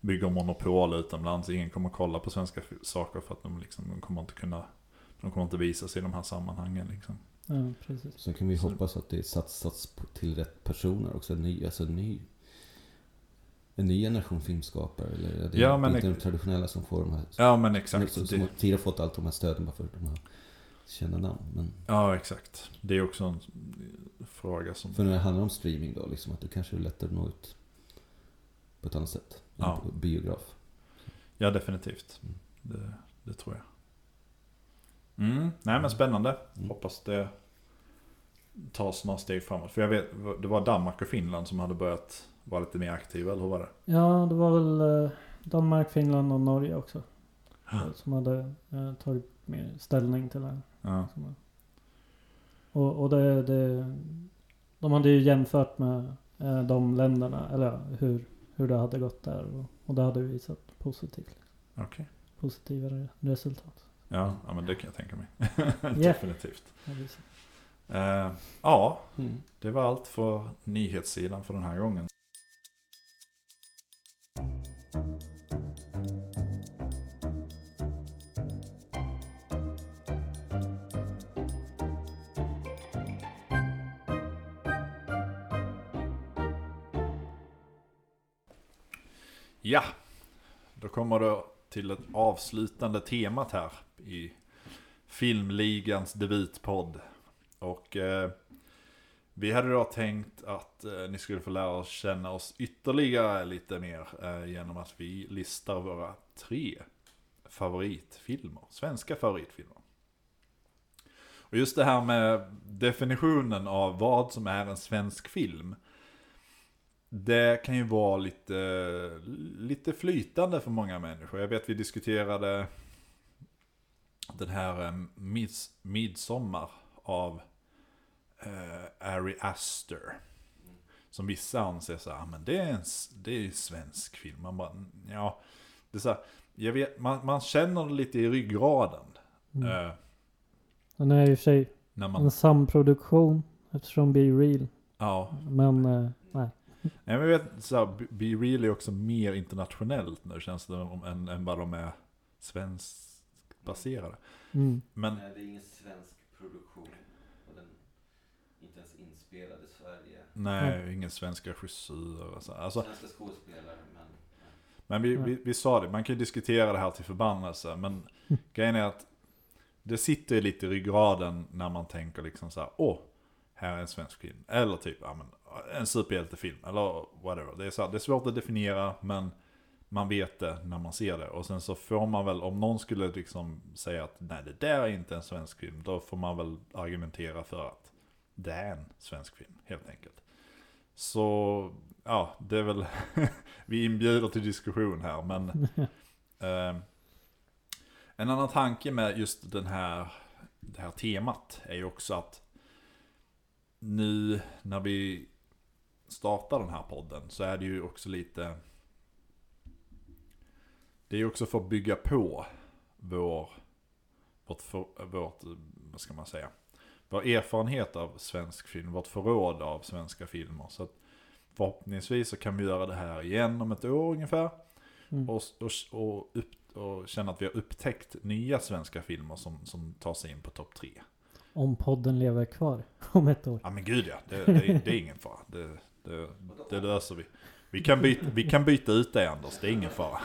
bygger monopol utomlands. Ingen kommer kolla på svenska saker för att de, liksom, de kommer inte kunna de kommer inte visa sig i de här sammanhangen liksom. ja, precis. Sen kan vi hoppas att det satsas till rätt personer också. En ny, alltså en ny, en ny generation filmskapare. Eller är det Ja, men inte de traditionella som får de här. Ja men exakt. Som, som Det, tidigare har fått allt de här stöden bara för de har kända namn. Men ja exakt. Det är också en fråga som... för när det handlar om streaming då, liksom att det kanske är lättare att nå ut på ett annat sätt. Ja. biograf. Ja definitivt. Mm. Det, det tror jag. Mm, nej men spännande. Mm. Hoppas det tas några steg framåt. För jag vet, det var Danmark och Finland som hade börjat vara lite mer aktiva, eller hur var det? Ja, det var väl eh, Danmark, Finland och Norge också. Som hade eh, tagit mer ställning till det. Ja. Och, och det, det, de hade ju jämfört med eh, de länderna, eller hur, hur det hade gått där. Och, och det hade visat positivt, Okej. positiva re- resultat. Ja, ja, men det kan jag tänka mig. Ja. Definitivt. Visat. Eh, ja, Mm. det var allt för nyhetssidan för den här gången. Ja, då kommer det till ett avslutande temat här i Filmligans debutpodd. Och eh, vi hade då tänkt att eh, ni skulle få lära oss känna oss ytterligare lite mer eh, genom att vi listar våra tre favoritfilmer, svenska favoritfilmer. Och just det här med definitionen av vad som är en svensk film. Det kan ju vara lite, lite flytande för många människor. Jag vet vi diskuterade den här eh, mids, Midsommar av eh, Ari Aster. Som vissa anser så här, "Ah, men det är en det är en svensk film. Man bara, "Mm, ja, det är så här, jag vet, man, man känner det lite i ryggraden. Mm. Eh, Den är i och för sig man, en samproduktion eftersom Be Real. ja. Men eh, nej. Nej, men jag vet, så här, Be- Real är också mer internationellt nu känns det än, än vad de är svenskbaserade. Mm. Men Nej, det är ingen svensk produktion. Och den inte ens inspelad i Sverige. nej, ingen svenska regissörer. och så. Alltså, Svenska skådespelare, men... Men vi, vi, vi sa det, man kan ju diskutera det här till förbannelse. Men grejen är att det sitter ju lite i ryggraden när man tänker liksom så här, åh, här är en svensk film. Eller typ, ja, men, en superhjältefilm, eller whatever. Det är, så här, det är svårt att definiera, men man vet det när man ser det. Och sen så får man väl, om någon skulle liksom säga att nej det där är inte en svensk film. Då får man väl argumentera för att det är en svensk film, helt enkelt. Så, ja, det är väl, vi inbjuder till diskussion här, men eh, en annan tanke med just den här, det här temat är ju också att nu när vi startar den här podden så är det ju också lite det är också för att bygga på vår, vårt, för, vårt, vad ska man säga, vår erfarenhet av svensk film, vårt förråd av svenska filmer. Så förhoppningsvis så kan vi göra det här igen om ett år ungefär. Mm. Och, och, och, upp, och känna att vi har upptäckt nya svenska filmer som, som tar sig in på topp tre. Om podden lever kvar om ett år. Ja men gud ja, det, det, det är ingen fara. Det, det, det löser vi. Vi kan, byta, vi kan byta ut dig Anders, det är ingen fara.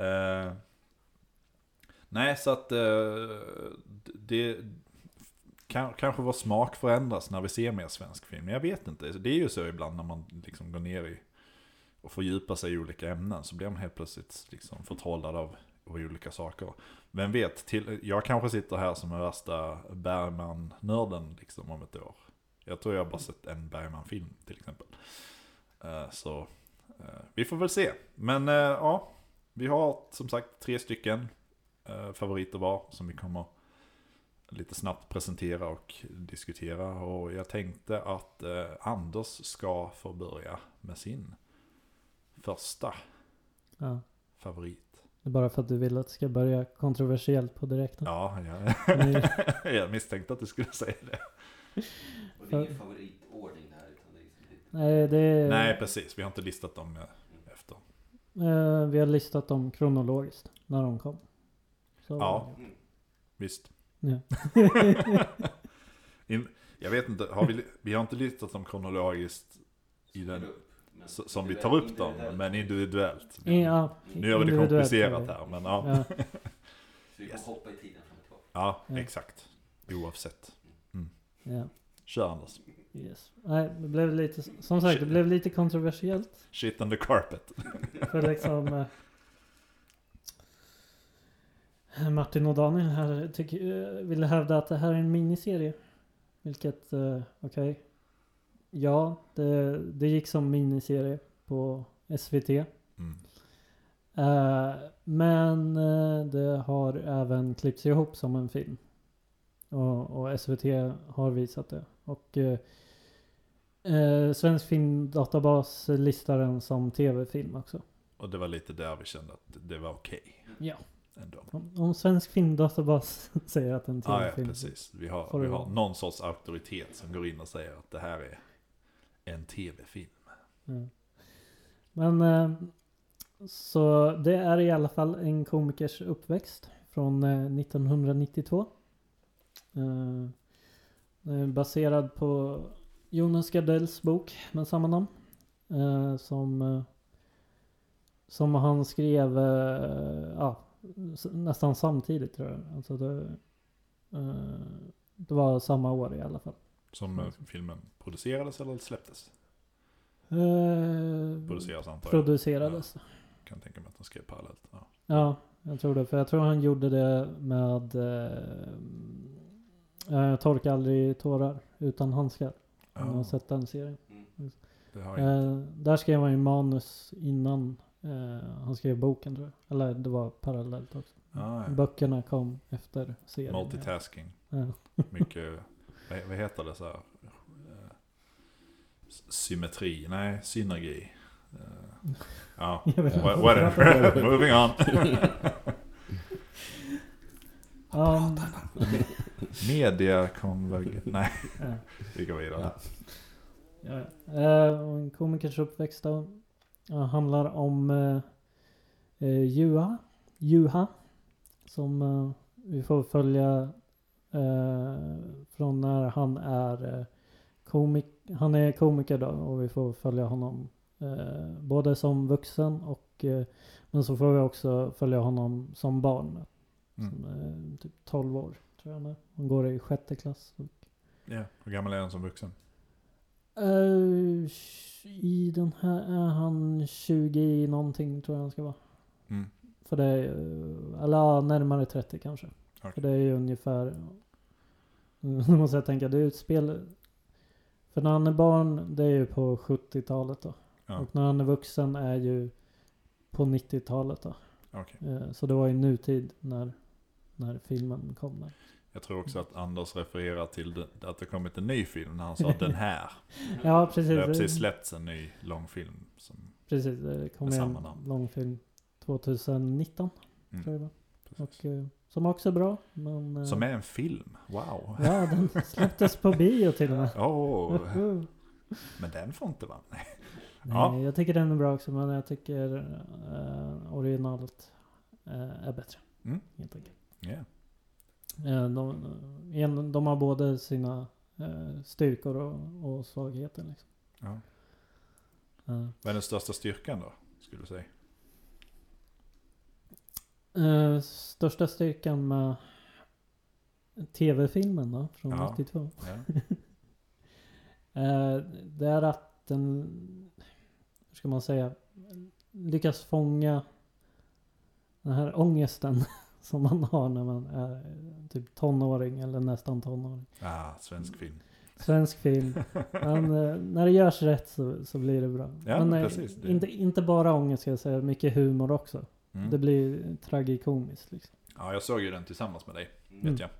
uh, nej, så att uh, det kan, kanske vår smak förändras när vi ser mer svensk film. Jag vet inte, det är ju så ibland när man liksom går ner i och fördjupar sig i olika ämnen så blir man helt plötsligt liksom förtrollad av, av olika saker. Vem vet, till, jag kanske sitter här som den värsta Bergman-nörden liksom om ett år. Jag tror jag har bara sett en Bergman-film till exempel. Uh, så uh, vi får väl se. Men uh, ja, vi har som sagt tre stycken favoriter var som vi kommer lite snabbt presentera och diskutera. Och jag tänkte att Anders ska få börja med sin första Ja. favorit. Bara för att du vill att det ska börja kontroversiellt på direkten. Ja, jag, jag misstänkte att du skulle säga det. Och det är ingen favoritordning här utan det är liksom lite... Nej, det är... Nej, precis. Vi har inte listat dem eh, efter. Eh, vi har listat dem kronologiskt när de kom. Så, Ja. Mm. Visst. Ja. In, jag vet inte, har vi, vi har inte listat dem kronologiskt i den, Men som vi tar upp dem, individuellt. men individuellt. ja, Nu gör vi det komplicerat är här, men ja. Ja, Så vi får hoppa i tiden fram och tillbaka. Ja, Ja. exakt. Oavsett. Ja, Kör Anders. yes. Nej, det blev lite, som sagt, det blev lite kontroversiellt. Shit on the carpet. För liksom... Eh, Martin och Daniel här tycker, eh, ville hävda att det här är en miniserie. Vilket, eh, okej. Ja, det, det gick som miniserie på SVT. Mm. Eh, men eh, det har även klippts ihop som en film. Och, och SVT har visat det. Och eh, eh, Svensk Filmdatabas listar den som tv-film också. Och det var lite där vi kände att det var okej. Ja. Ändå. Om, om Svensk Filmdatabas säger att en Ja, ja, tv-film. precis. Vi har, vi har någon sorts auktoritet som går in och säger att det här är en tv-film. Ja. Men eh, så det är i alla fall en komikers uppväxt från eh, 1992. Eh, den är baserad på Jonas Gardells bok med samma namn. Eh, som, eh, som han skrev eh, ja, nästan samtidigt tror jag. Alltså det, eh, det var samma år i alla fall. Som eh, filmen producerades eller släpptes? Eh, Produceras antar jag. producerades. Kan tänka mig att de skrev parallellt. Ja. Ja, jag tror det. För jag tror han gjorde det med eh, eh, Torka aldrig tårar utan handskar. Om ni har sett den serien. Mm. Eh, där skrev han ju manus innan eh, han skrev boken tror jag. Eller det var parallellt också. Ah, ja. Böckerna kom efter serien. Multitasking. Ja. Mycket, vad, vad heter det så här? Eh, Symmetri, nej synergi. Eh, Ja, whatever, moving on. Um, Mediakonverg... Nej, vi går vidare. Ja, en komikers uppväxt då. Ja, handlar om eh, Juha. Juha. Som vi får följa från när han är komik. Han är komiker då och vi får följa honom både som vuxen och men så får vi också följa honom som barn. Mm. Som är typ 12 år tror jag är. Han går i sjätte klass. Ja, hur gammal är han som vuxen? Eh, I den här är han 20 någonting tror jag han ska vara. Mm. För det är, eller närmare 30 kanske. Okej. För det är ju ungefär, nu måste jag tänka, det är ju ett spel, för när han är barn, det är ju på 70-talet då. Ja, Och när han är vuxen är ju på 90-talet då. okej. Eh, Så det var ju nutid när, när filmen kom där. Jag tror också att Anders refererar till det, att det kommit en ny film när han sa den här. Ja, precis. Det har precis släppts en ny långfilm. Som, Precis, det kom Med en långfilm 2019 Mm. tror jag det. Och, eh, som också är bra. Men, eh, som är en film. Wow. Ja, den släpptes på bio till och med. Åh, men den får inte vara. Nej, Ja. jag tycker den är bra också men jag tycker eh, originalet eh, är bättre. Mm. Helt enkelt. Ja. Eh, de, en, de har både sina eh, styrkor och, och svagheter. Liksom. Ja. Eh, Vad är den största styrkan då? Skulle du säga? eh, största styrkan med tv-filmen då, från Ja. 92. Ja. Eh, det är att den, hur ska man säga, lyckas fånga den här ångesten som man har när man är typ tonåring eller nästan tonåring. Ah, svensk film. Svensk film. Men eh, när det görs rätt så, så blir det bra. Ja, Men, eh, precis. Det- Inte, inte bara ångest ska jag säga, mycket humor också. Mm. Det blir tragikomiskt liksom. Ja, jag såg ju den tillsammans med dig. Mm. Vet jag.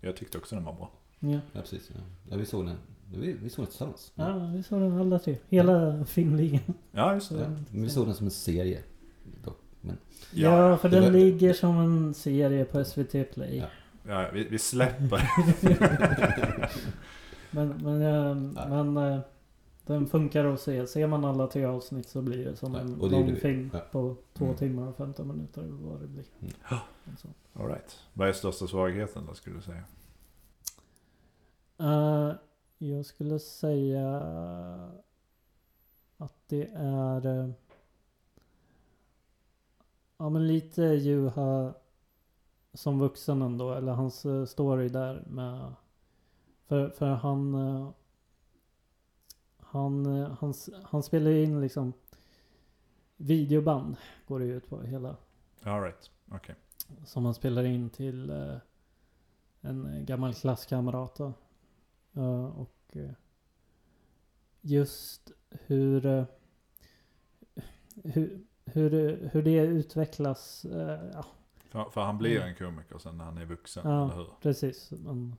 Jag tyckte också den var bra. Ja. Ja, precis. Ja. Ja, vi såg den. Vi, vi såg den tillsammans. ja, vi såg den alla tre. Hela filmligan. Ja, just det. Ja, vi såg den som en serie. Men, Ja, för den var- ligger som en serie på SVT Play. Ja. Ja, vi, vi släpper. Men, men, eh, Ja. men eh, den funkar att se. Ser man alla tre avsnitt så blir det som Ja, en lång film Ja. på två Mm. timmar och 15 minuter vad det blir. Mm. All right. Vad är största svagheten då, skulle du säga? Eh, jag skulle säga att det är ja men lite Juha som vuxen ändå. Eller hans eh, story där med för, för han eh, han, eh, han, han spelar in liksom videoband går det ju ut på hela. All right. Okej. Som han spelar in till en gammal klasskamrat då. Och just hur, hur, hur, det- hur det utvecklas. eh, ja, För, för han blir Mm. en komiker sen när han är vuxen, Ja. eller hur? precis. Men,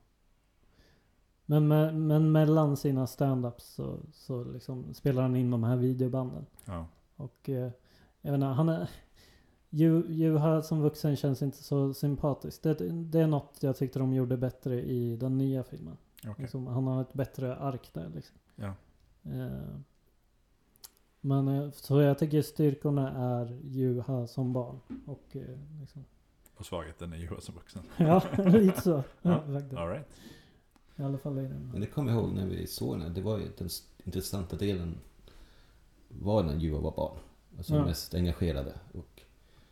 men, men, mellan sina stand-ups så, så liksom spelar han in de här videobanden. Ja. Och eh, jag vet inte, han är... Ju- Juha som vuxen känns inte så sympatisk. Det, det är något jag tyckte de gjorde bättre i den nya filmen. Okej. Liksom, han har ett bättre ark där liksom. Ja. Eh, men eh, så jag tycker styrkorna är Juha som barn. Och eh, liksom, Och svagheten är ju som vuxen. ja, lite så. Ja. All right. I alla fall i den. men det kommer jag ihåg när vi såg den. Det var ju den intressanta delen. Var när Juha var barn. Alltså Ja. mest engagerade och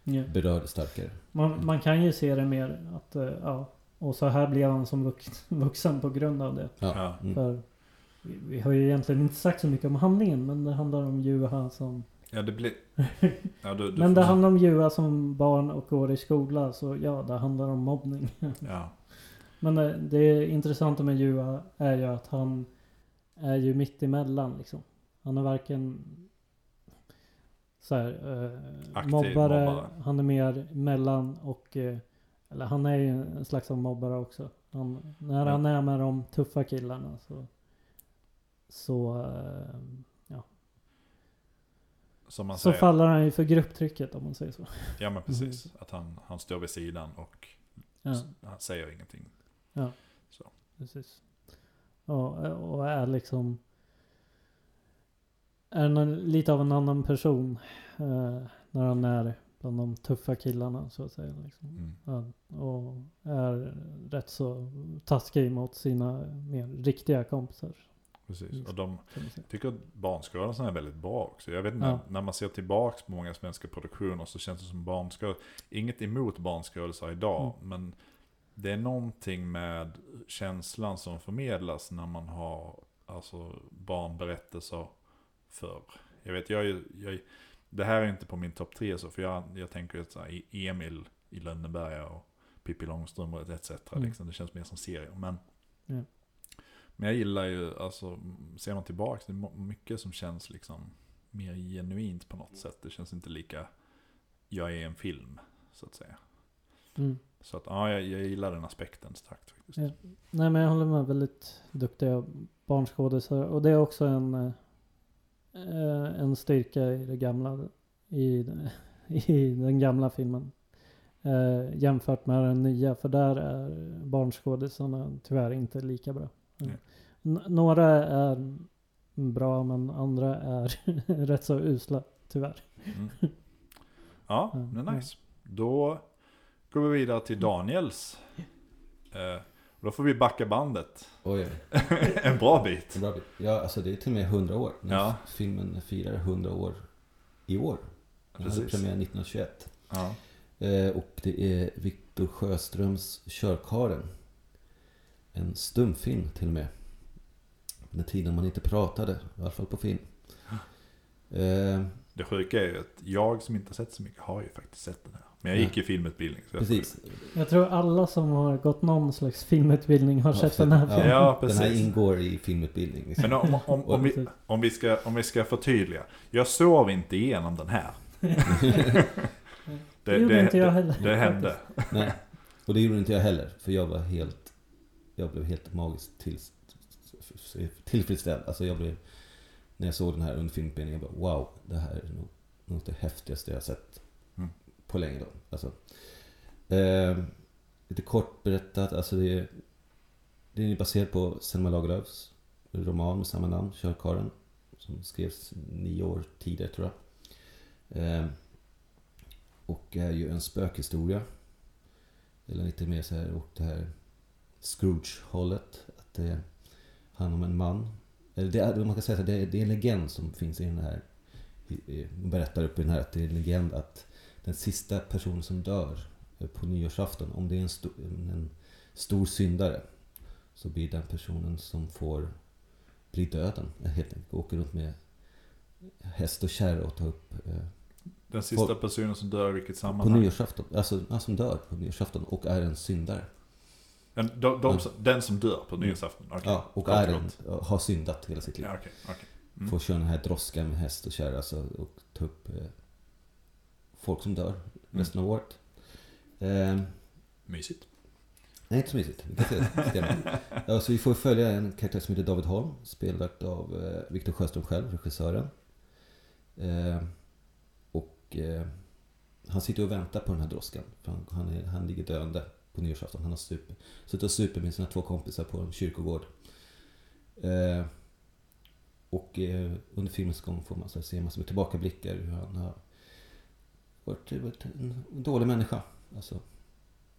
Ja. berörde starkare. Man, man kan ju se det mer att, eh, ja. Och så här blev han som vux, vuxen på grund av det. Ja. Ja. Mm. För vi, har ju egentligen inte sagt så mycket om handlingen men det handlar om Juha som... Ja, det blir... Ja, du, du Men det handlar om Juha som barn och går i skola så ja, det handlar om mobbning. Ja. men eh, det intressanta med Juha är ju att han är ju mitt emellan liksom. Han är varken så här, eh, Aktiv mobbare, mobbare. han är mer mellan och eh, eller han är ju en slags av mobbare också. Han, när han är med de tuffa killarna så så, eh, man så säger. faller han ju för grupptrycket om man säger så. Ja, men precis. Att han, han står vid sidan och Ja, han säger ingenting. precis. Och, och är liksom är någon, lite av en annan person eh, när han är bland de tuffa killarna så att säga. Liksom. Mm. Ja, och är rätt så taskig mot sina mer riktiga kompisar. Precis. Och de tycker att barnskådisarna är väldigt bra också. Jag vet inte, Ja. när man ser tillbaks på många svenska produktioner så känns det som barnskådisar. Inget emot barnskådisar idag, Mm. men det är någonting med känslan som förmedlas när man har alltså, barnberättelser förr. Jag vet, jag, jag, det här är inte på min topp tre så, för jag, jag tänker så här, i- Emil i Lönneberga och Pippi Långstrump och etc. Mm. Liksom, det känns mer som serier. Men, Ja. Men jag gillar ju, alltså, ser man tillbaka, det är mycket som känns liksom mer genuint på något sätt. Det känns inte lika, jag är en film, så att säga. Mm. Så att, ja, jag, jag gillar den aspekten starkt faktiskt. Ja. Nej men jag håller med. Väldigt duktiga barnskådisar. Och det är också en, eh, en styrka i det gamla. I, i den gamla filmen. Eh, jämfört med den nya. För där är barnskådisarna tyvärr inte lika bra. N- några är bra men andra är rätt så usla. Tyvärr. Mm. Ja, ja. nice. Då går vi vidare till Daniels. Eh, då får vi backa bandet Oj, en bra bit. en bra bit. Ja, alltså det är till och med 100 år. Ja. Filmen firar 100 år i år. Den hade Precis. premiär 1921. Ja. Eh, och det är Viktor Sjöströms Körkaren. En stumfilm till och med. Den tiden man inte pratade, i alla fall på film. Eh, Det sjuka är ju att jag som inte har sett så mycket har ju faktiskt sett den här. Men jag Ja. gick i filmutbildning. Så jag- precis. Jag tror alla som har gått någon slags filmutbildning har sett den här Ja, filmen. Ja, Den här precis. ingår i filmutbildning. Liksom. Men om, om, om, vi, Precis. om, vi ska, om vi ska förtydliga. Jag sov inte igenom den här. Det gjorde inte jag heller. Det hände. Nej, och det gjorde inte jag heller. För jag var helt... Jag blev helt magiskt till, tillfredsställd. Alltså jag blev... När jag såg den här under filmutbildningen, jag bara wow, det här är nog något det häftigaste jag sett Mm. på länge. Då. Alltså, eh, lite kort berättat, alltså det är, det är baserat på Selma Lagerlöfs roman med samma namn, Körkaren. Som skrevs nio år tidigare tror jag. Eh, och är ju en spökhistoria. Eller lite mer så här åt det här Scrooge-hållet. Att det handlar om en man. Eller det är, man kan säga att det är, det är en legend som finns i den här. Berättar upp i den här att det är en legend att den sista personen som dör eh, på nyårsafton, om det är en, sto, en stor syndare, så blir den personen som får bli döden. eh, Helt enkelt. Åker runt med häst och kärra och tar upp eh, Den sista personen som dör i vilket på sammanhang? nyårsafton. Alltså, som dör på nyårsafton och är en syndare. Den, de, de, som- den som dör på nyårsafton? Okej. Ja, och är en, har syndat hela sitt liv. Ja, okej. okej. Mm. Får köra den här droskan med häst och kärra alltså, och ta upp eh, folk som dör resten av året. Eh, Mysigt. nej, inte så mysigt. Vi kan se det. Stämmer. ja, så vi får följa en karaktär som heter David Holm, spelad av eh, Viktor Sjöström själv, regissören. Eh, och eh, han sitter och väntar på den här droskan. För han, han, är, han ligger döende på nyårsafton. Han har super, suttit och super med sina två kompisar på en kyrkogård. Eh, och eh, under filmens gång får man så här, se massor med tillbakablickar hur han har varit, varit en dålig människa. Alltså,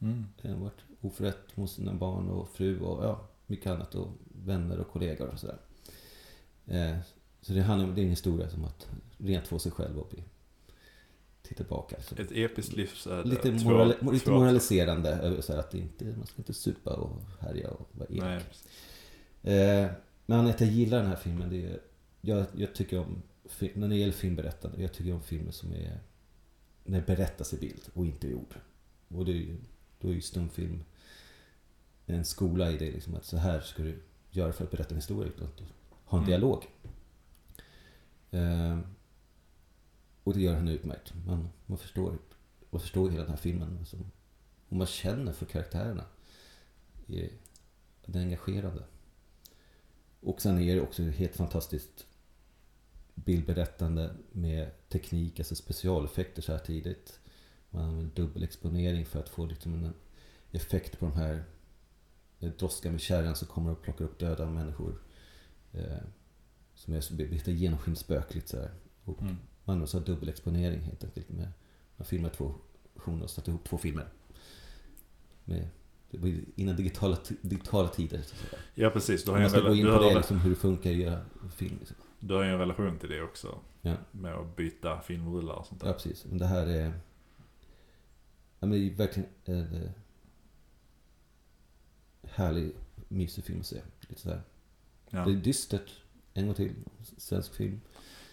Mm. har varit oförrätt mot sina barn och fru och ja, mycket annat. Och vänner och kollegor och sådär. Eh, så det handlar det är en historia som att rent få sig själv och bli, titta tillbaka. Så Ett episkt livsöde. lite, Två- moral, lite två- moraliserande så här att inte, man ska inte supa och härja och vara elak. Eh, men att jag gillar den här filmen, det är, jag, jag tycker om, när det gäller filmberättande, jag tycker om filmer som är, när det berättas i bild och inte i ord. Och det är ju, då är ju stumfilm en skola i det, liksom att så här ska du göra för att berätta en historia, utan att ha en Mm. dialog. Eh, och det gör henne utmärkt. Man, man, förstår, man förstår hela den här filmen. Alltså, och man känner för karaktärerna. Det är, engagerande. Och sen är det också helt fantastiskt bildberättande med teknik, alltså specialeffekter så här tidigt. Man använder dubbelexponering för att få liksom en effekt på de här eh, droskan med kärran som kommer och plockar upp döda människor. Eh, som är så- lite genomskinnsspökligt så här. Och Mm man använder här dubbelexponering helt enkelt. Med, man filmar två versioner och satt ihop två filmer. Med, det var innan digitala, digitala tider. Ja, precis. Du har man en, ska gå rela- in på det, liksom, hur det funkar att göra film. Liksom. du har ju en relation till det också. Ja. Med att byta filmrullar och sånt Ja, där. precis. Men det här är... Ja, men det är verkligen en eh, härlig, mysig film att se. Lite sådär. Ja. Det är dystert. En gång till. Svensk film.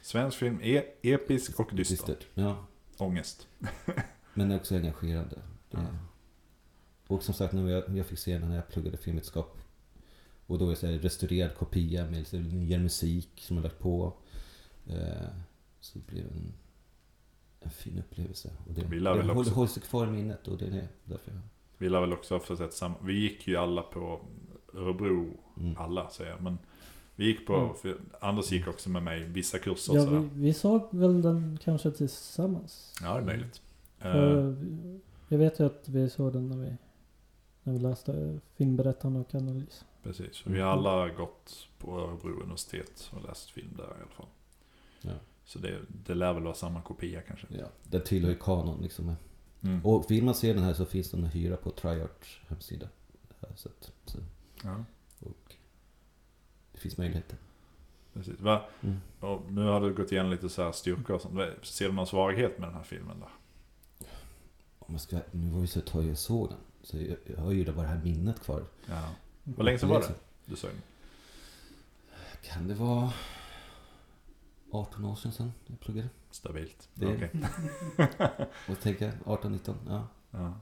Svensk film är episk och dyster. Ja. Ångest. Men också engagerande. Ja. Och som sagt, när jag, jag fick se den när jag pluggade filmvetenskap. Och då är det restaurerad kopia med lite nyare musik som jag lagt på. Eh, så det blev en, en fin upplevelse. Och det, Vi lär det väl håller, också- håller sig kvar i minnet och det är därför jag... Vi lär väl också ha fått ett samma... Vi gick ju alla på Örebro, Mm. alla säger jag. Men vi gick på, Mm. för Anders gick också med mig vissa kurser Ja, vi, vi såg väl den kanske tillsammans. Ja, det är möjligt. För, jag vet ju att vi såg den när vi, när vi läste filmberättande och analys. precis. Vi har alla gått på Örebro universitet och läst film där i alla fall. Ja. Så det, det lär väl vara samma kopia kanske. Ja, den tillhör ju kanon liksom. Mm. Och vill man se den här så finns den att hyra på Triarts hemsida. Ja, Så, så, Ja, och det finns möjligheter. precis. Va? Mm. Och nu har du gått igenom lite så här styrkor och sånt. Ser du någon svaghet med den här filmen då? Om man ska, nu var det så tag jag såg den. Så jag, jag har ju bara det här minnet kvar. Ja. Vad länge sedan var det du såg den? Kan det vara 18 år sedan, sedan jag pluggade? Stabilt. Det- Okej. Och tänker 18, 19, ja. Ja.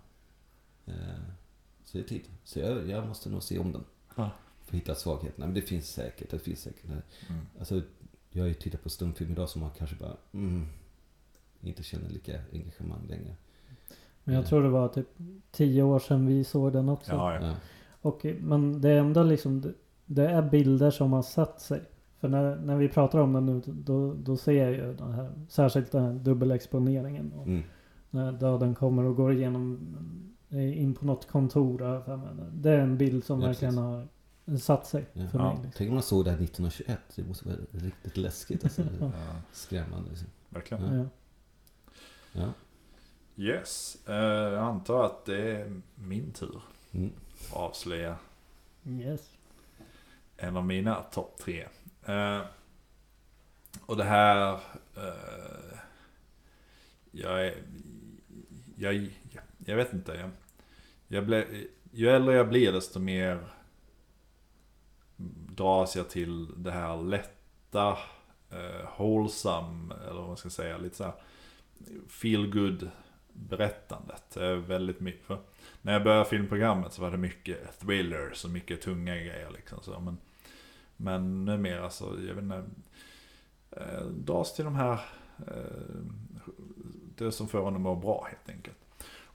Eh, Så det är tid. Så jag, jag måste nog se om den. Ja. För att hitta svagheterna. Men det finns säkert. Det finns säkert. Mm. Alltså, jag har ju tittat på stumfilm idag som man kanske bara mm, inte känner lika engagemang längre. Men jag Mm. tror det var typ tio år sedan vi såg den också. Ja, ja. Ja. Och, men det är ändå liksom, det, det är bilder som har satt sig. För när, när vi pratar om den nu, då, då ser jag ju den här, särskilt den här dubbelexponeringen. Och Mm. När döden kommer och går igenom, eh, in på något kontor. Det är en bild som Ja, verkligen har satt sig Ja. för Ja. mig. Liksom. Tänk om man såg det här 1921. Det måste vara riktigt läskigt. Alltså. Skrämmande. Liksom. verkligen. Ja. Ja. Yes. Eh, jag antar att det är min tur Mm. att avslöja Yes. en av mina topp tre. Eh, och det här... Eh, jag är... Jag, jag vet inte. Jag, jag ble, ju äldre jag blir desto mer dras jag till det här lätta, eh, wholesome, eller vad man ska säga, lite så här feel good berättandet. Det är väldigt mycket. För när jag började filmprogrammet så var det mycket thrillers och mycket tunga grejer liksom. Så, men, men numera så, jag vet inte, eh, dras till de här, eh, det som får en att må bra helt enkelt.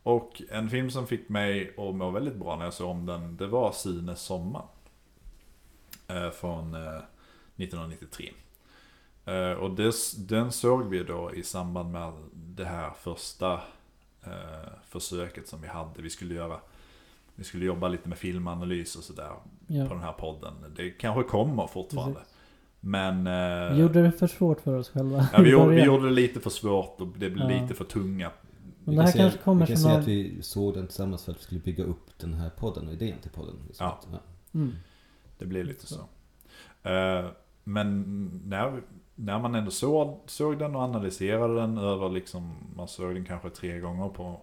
Och en film som fick mig att må väldigt bra när jag såg om den, det var Sines sommar. Eh, från eh, 1993. Eh, och des, den såg vi då i samband med det här första eh, försöket som vi hade. Vi skulle göra, vi skulle jobba lite med filmanalys och sådär på Ja. den här podden. Det kanske kommer fortfarande. Precis. Men... eh, Vi gjorde det för svårt för oss själva. ja, vi, gjorde, vi gjorde det lite för svårt och det blev Ja. lite för tunga. Men det här kan säga- kanske kommer Vi kan som säga att vi såg den tillsammans för att vi skulle bygga upp den här podden och idén till podden. Liksom. Ja. Ja. Mm. Det blev lite så. Eh, men när, när man ändå såg, såg den och analyserade den över liksom, man såg den kanske tre gånger på,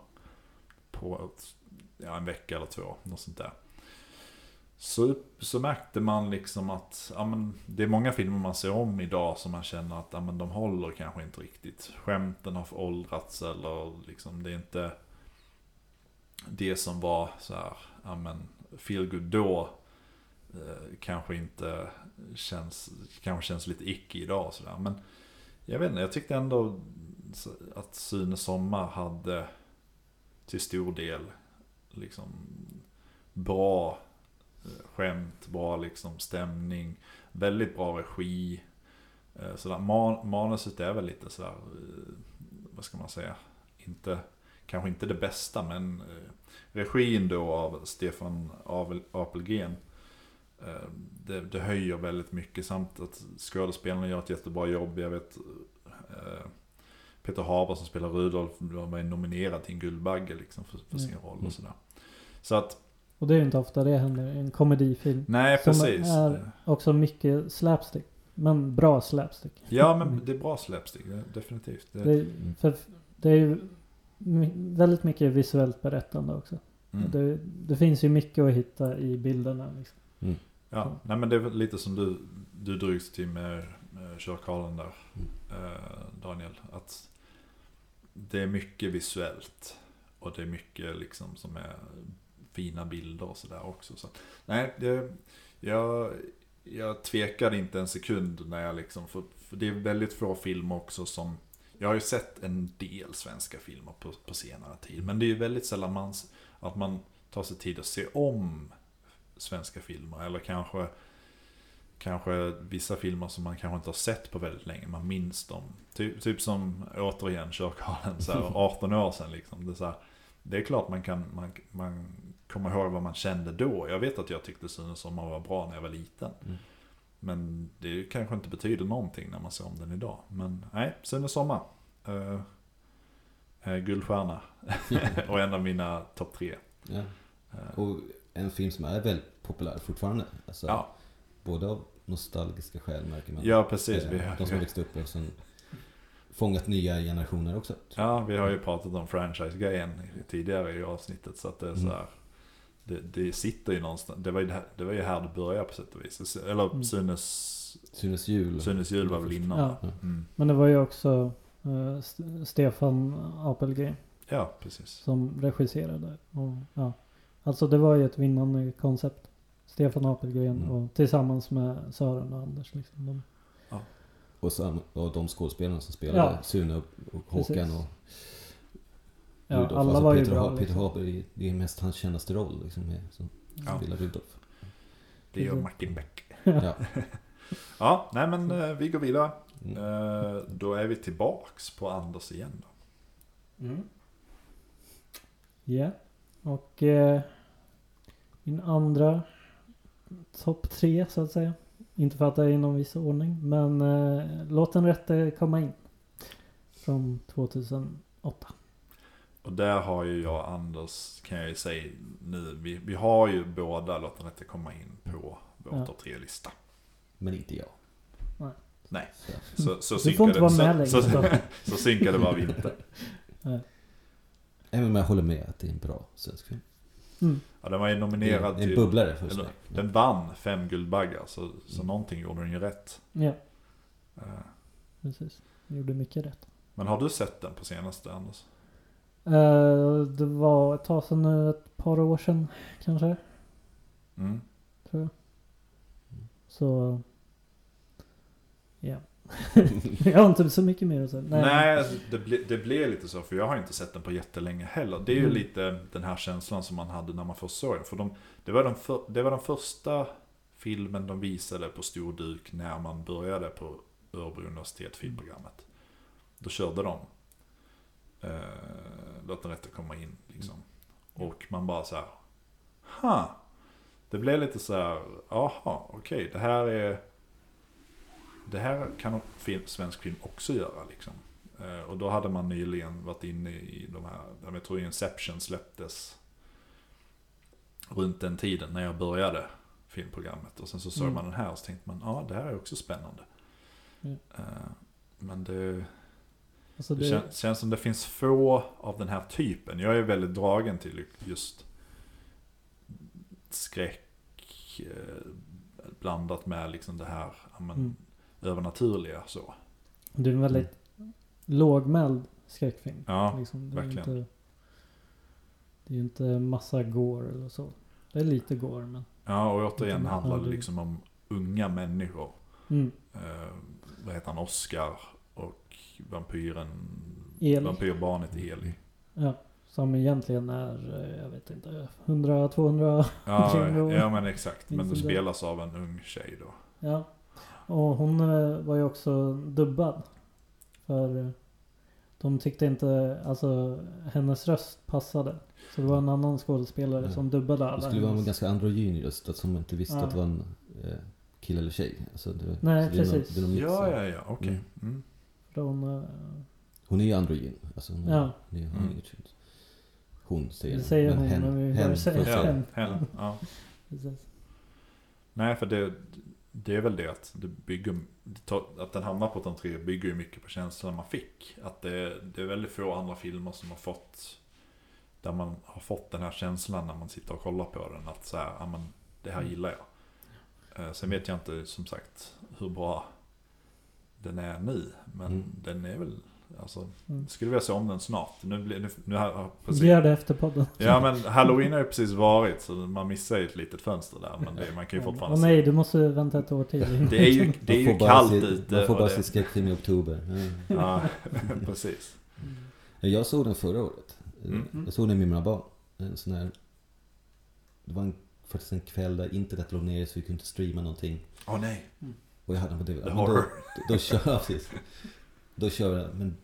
på ett, ja, en vecka eller två, något sånt där. Så, så märkte man liksom att ja, men, det är många filmer man ser om idag som man känner att ja, men, de håller kanske inte riktigt. Skämten har föråldrats eller liksom det är inte det som var så här, ja men, feel good då Eh, kanske inte känns, kanske känns lite icke idag och sådär. Men jag vet inte, jag tyckte ändå att Sune Sommar hade till stor del liksom bra eh, skämt, bra liksom stämning, väldigt bra regi. Eh, sådär. Man, manuset är väl lite sådär, vad ska man säga, inte, kanske inte det bästa men regin då av Stefan Apelgren det, det höjer väldigt mycket samt att skådespelarna gör ett jättebra jobb. Jag vet eh, Peter Haber som spelar Rudolf var ju nominerad till en Guldbagge liksom för, för sin Mm. roll och sådär. Så att, Och det är ju inte ofta det händer i en komedifilm. nej Som precis. är- Också mycket slapstick. Men bra slapstick. Ja men det är bra slapstick, definitivt. Det, Det, för det är ju väldigt mycket visuellt berättande också. mm. Det, det finns ju mycket att hitta i bilderna. Liksom. Ja, nej men det är lite som du, du drogs till med, med körkarlen där, Mm. eh, Daniel. Att det är mycket visuellt. Och det är mycket liksom som är fina bilder och sådär också. Så, nej, det, jag, jag tvekade inte en sekund när jag liksom, för, för det är väldigt få filmer också som, jag har ju sett en del svenska filmer på, på senare tid. Men det är ju väldigt sällan man, att man tar sig tid att se om svenska filmer. Eller kanske, kanske vissa filmer som man kanske inte har sett på väldigt länge. Man minns dem. Typ, typ som återigen Körkarlen, så här, 18 år sedan. Liksom. Det, är så här, det är klart man kan man, man kommer ihåg vad man kände då. Jag vet att jag tyckte Sune Sommar var bra när jag var liten. Mm. Men det kanske inte betyder någonting när man ser om den idag. Men nej, Sune Sommar. Uh, guldstjärna. och en av mina topp tre. Ja. Eh, Och en film som är väldigt populär fortfarande. Alltså, ja, Både av nostalgiska skäl märker man. ja, precis. Eh, Vi, De som har växt upp och sen fångat nya generationer också. Ja, vi har ju pratat om franchise-grejen tidigare i avsnittet. Så att det är så Mm. här, det, det sitter ju någonstans. Det var ju, det var ju här det började på sätt och vis. Eller Mm. Sunes, Sunes jul. Sunes jul var väl innan. Ja. Mm. Men det var ju också St- Stefan Apelgren ja precis. som regisserade. Och, ja. Alltså det var ju ett vinnande koncept. Stefan Apelgren Mm. och tillsammans med Sören och Anders. Liksom. De, Och, sam, och de skådespelarna som spelade Ja. Sune och, Håkan Precis. och ja, Rudolf. alla Alltså var ju Peter, bra. Ha- Peter liksom. Haber, det är mest hans kändaste roll liksom, med, som Ja. spelar Rudolf. Det gör. Martin Beck. Ja. Ja, nej men eh, vi går vidare. Mm. Eh, då är vi tillbaks på Anders igen då. Mm. Ja. Och eh, min andra topp tre så att säga. Inte för att det är i någon viss ordning. Men eh, låt den rätte komma in. Från 2008. Och där har ju jag och Anders, kan jag ju säga nu, vi, vi har ju båda Låt den rätte komma in på vår Ja. topp tre-lista. Men inte jag. Nej. Så. Så, så Du får inte vara med längre. så, så, så. så synkade var vi inte. Även om jag håller med att det är en bra svensk film. Mm. Ja, den var ju Det nominerad är en till... bubblare först. Eller, Ja. den vann fem Guldbaggar, så, så Mm. någonting gjorde den ju rätt. Ja, Eh, precis. Ni gjorde mycket rätt. Men har du sett den på senaste, Anders? Eh, det var ett tag sedan nu, ett par år sedan kanske. Mm. Tror jag. Så... Ja. jag har inte så mycket mer att säga. Nej, alltså, det, ble, det blev lite så, för jag har inte sett den på jättelänge heller. Det är ju Mm. lite den här känslan som man hade när man först såg den. För de, det, var den för, det var den första filmen de visade på stor duk när man började på Örebro universitet filmprogrammet. Då körde de eh, Låt den rätte komma in liksom. Och man bara så här, ha. Det blev lite så här, aha, okej, det här är det här kan film, svensk film också göra liksom. Eh, och då hade man nyligen varit inne i de här, jag tror Inception släpptes runt den tiden när jag började filmprogrammet. Och sen så såg Mm. man den här och så tänkte man, ja det här är också spännande. Mm. Eh, men det, Alltså det det, känns, känns som det finns få av den här typen. Jag är väldigt dragen till just skräck eh, blandat med liksom det här men, Mm. Övernaturliga så. det är en väldigt lågmäld skräckfilm. Ja, liksom. det är verkligen. Inte, det är ju inte massa gore eller så. Det är lite gore men. ja och återigen Mm, handlar det liksom om unga människor. Mm. Eh, vad heter han? Oscar och vampyren, Eli. vampyrbarnet Eli. Ja. Som egentligen är, eh, jag vet inte, 100-200. Ja, ja men exakt. Men det? spelas av en ung tjej då. Ja. Och hon eh, var ju också dubbad. För eh, de tyckte inte, alltså hennes röst passade. Så det var en annan skådespelare Ja. som dubbade alla Det skulle vara en ganska androgyn röst, att som inte visste Ja. att det var en eh, kille eller tjej. Alltså det, Nej, det är någon- precis. det är någon mix Ja, ja, ja, okej. Mm. Mm. Från, eh, Hon är ju androgyn. Alltså hon, Ja. det, hon, Mm. är ju- hon säger Det säger hon, hen, men vi hen säga får Ja, hen. hen. Ja. precis. Nej, för det, det är väl det att det bygger, att den hamnar på topp tre bygger ju mycket på känslan man fick. Att det, det är väldigt få andra filmer som har fått, där man har fått den här känslan när man sitter och kollar på den. Att så här, ja men det här Mm. gillar jag. Eh, Sen vet jag inte som sagt hur bra den är nu. Men Mm. den är väl, alltså, Mm. skulle vilja se om den snart. Nu blir nu, nu har, precis. Gör det efter podden. Ja men halloween har ju precis varit så man missar ju ett litet fönster där. Men det, man kan ju fortfarande Åh nej, du måste vänta ett år till. Det är ju, det är ju får bara kallt se- ute. Man får bara det- se skräckfilm i oktober. Mm. Ja, precis. Jag såg den förra året. Mm. Jag såg den med mina barn. En sån här, det var en, faktiskt en kväll där internet låg ner så vi kunde inte streama någonting. Åh nej. Och jag hade den på DVD. The men då, horror. då, då kör jag precis. Då kör jag den. Men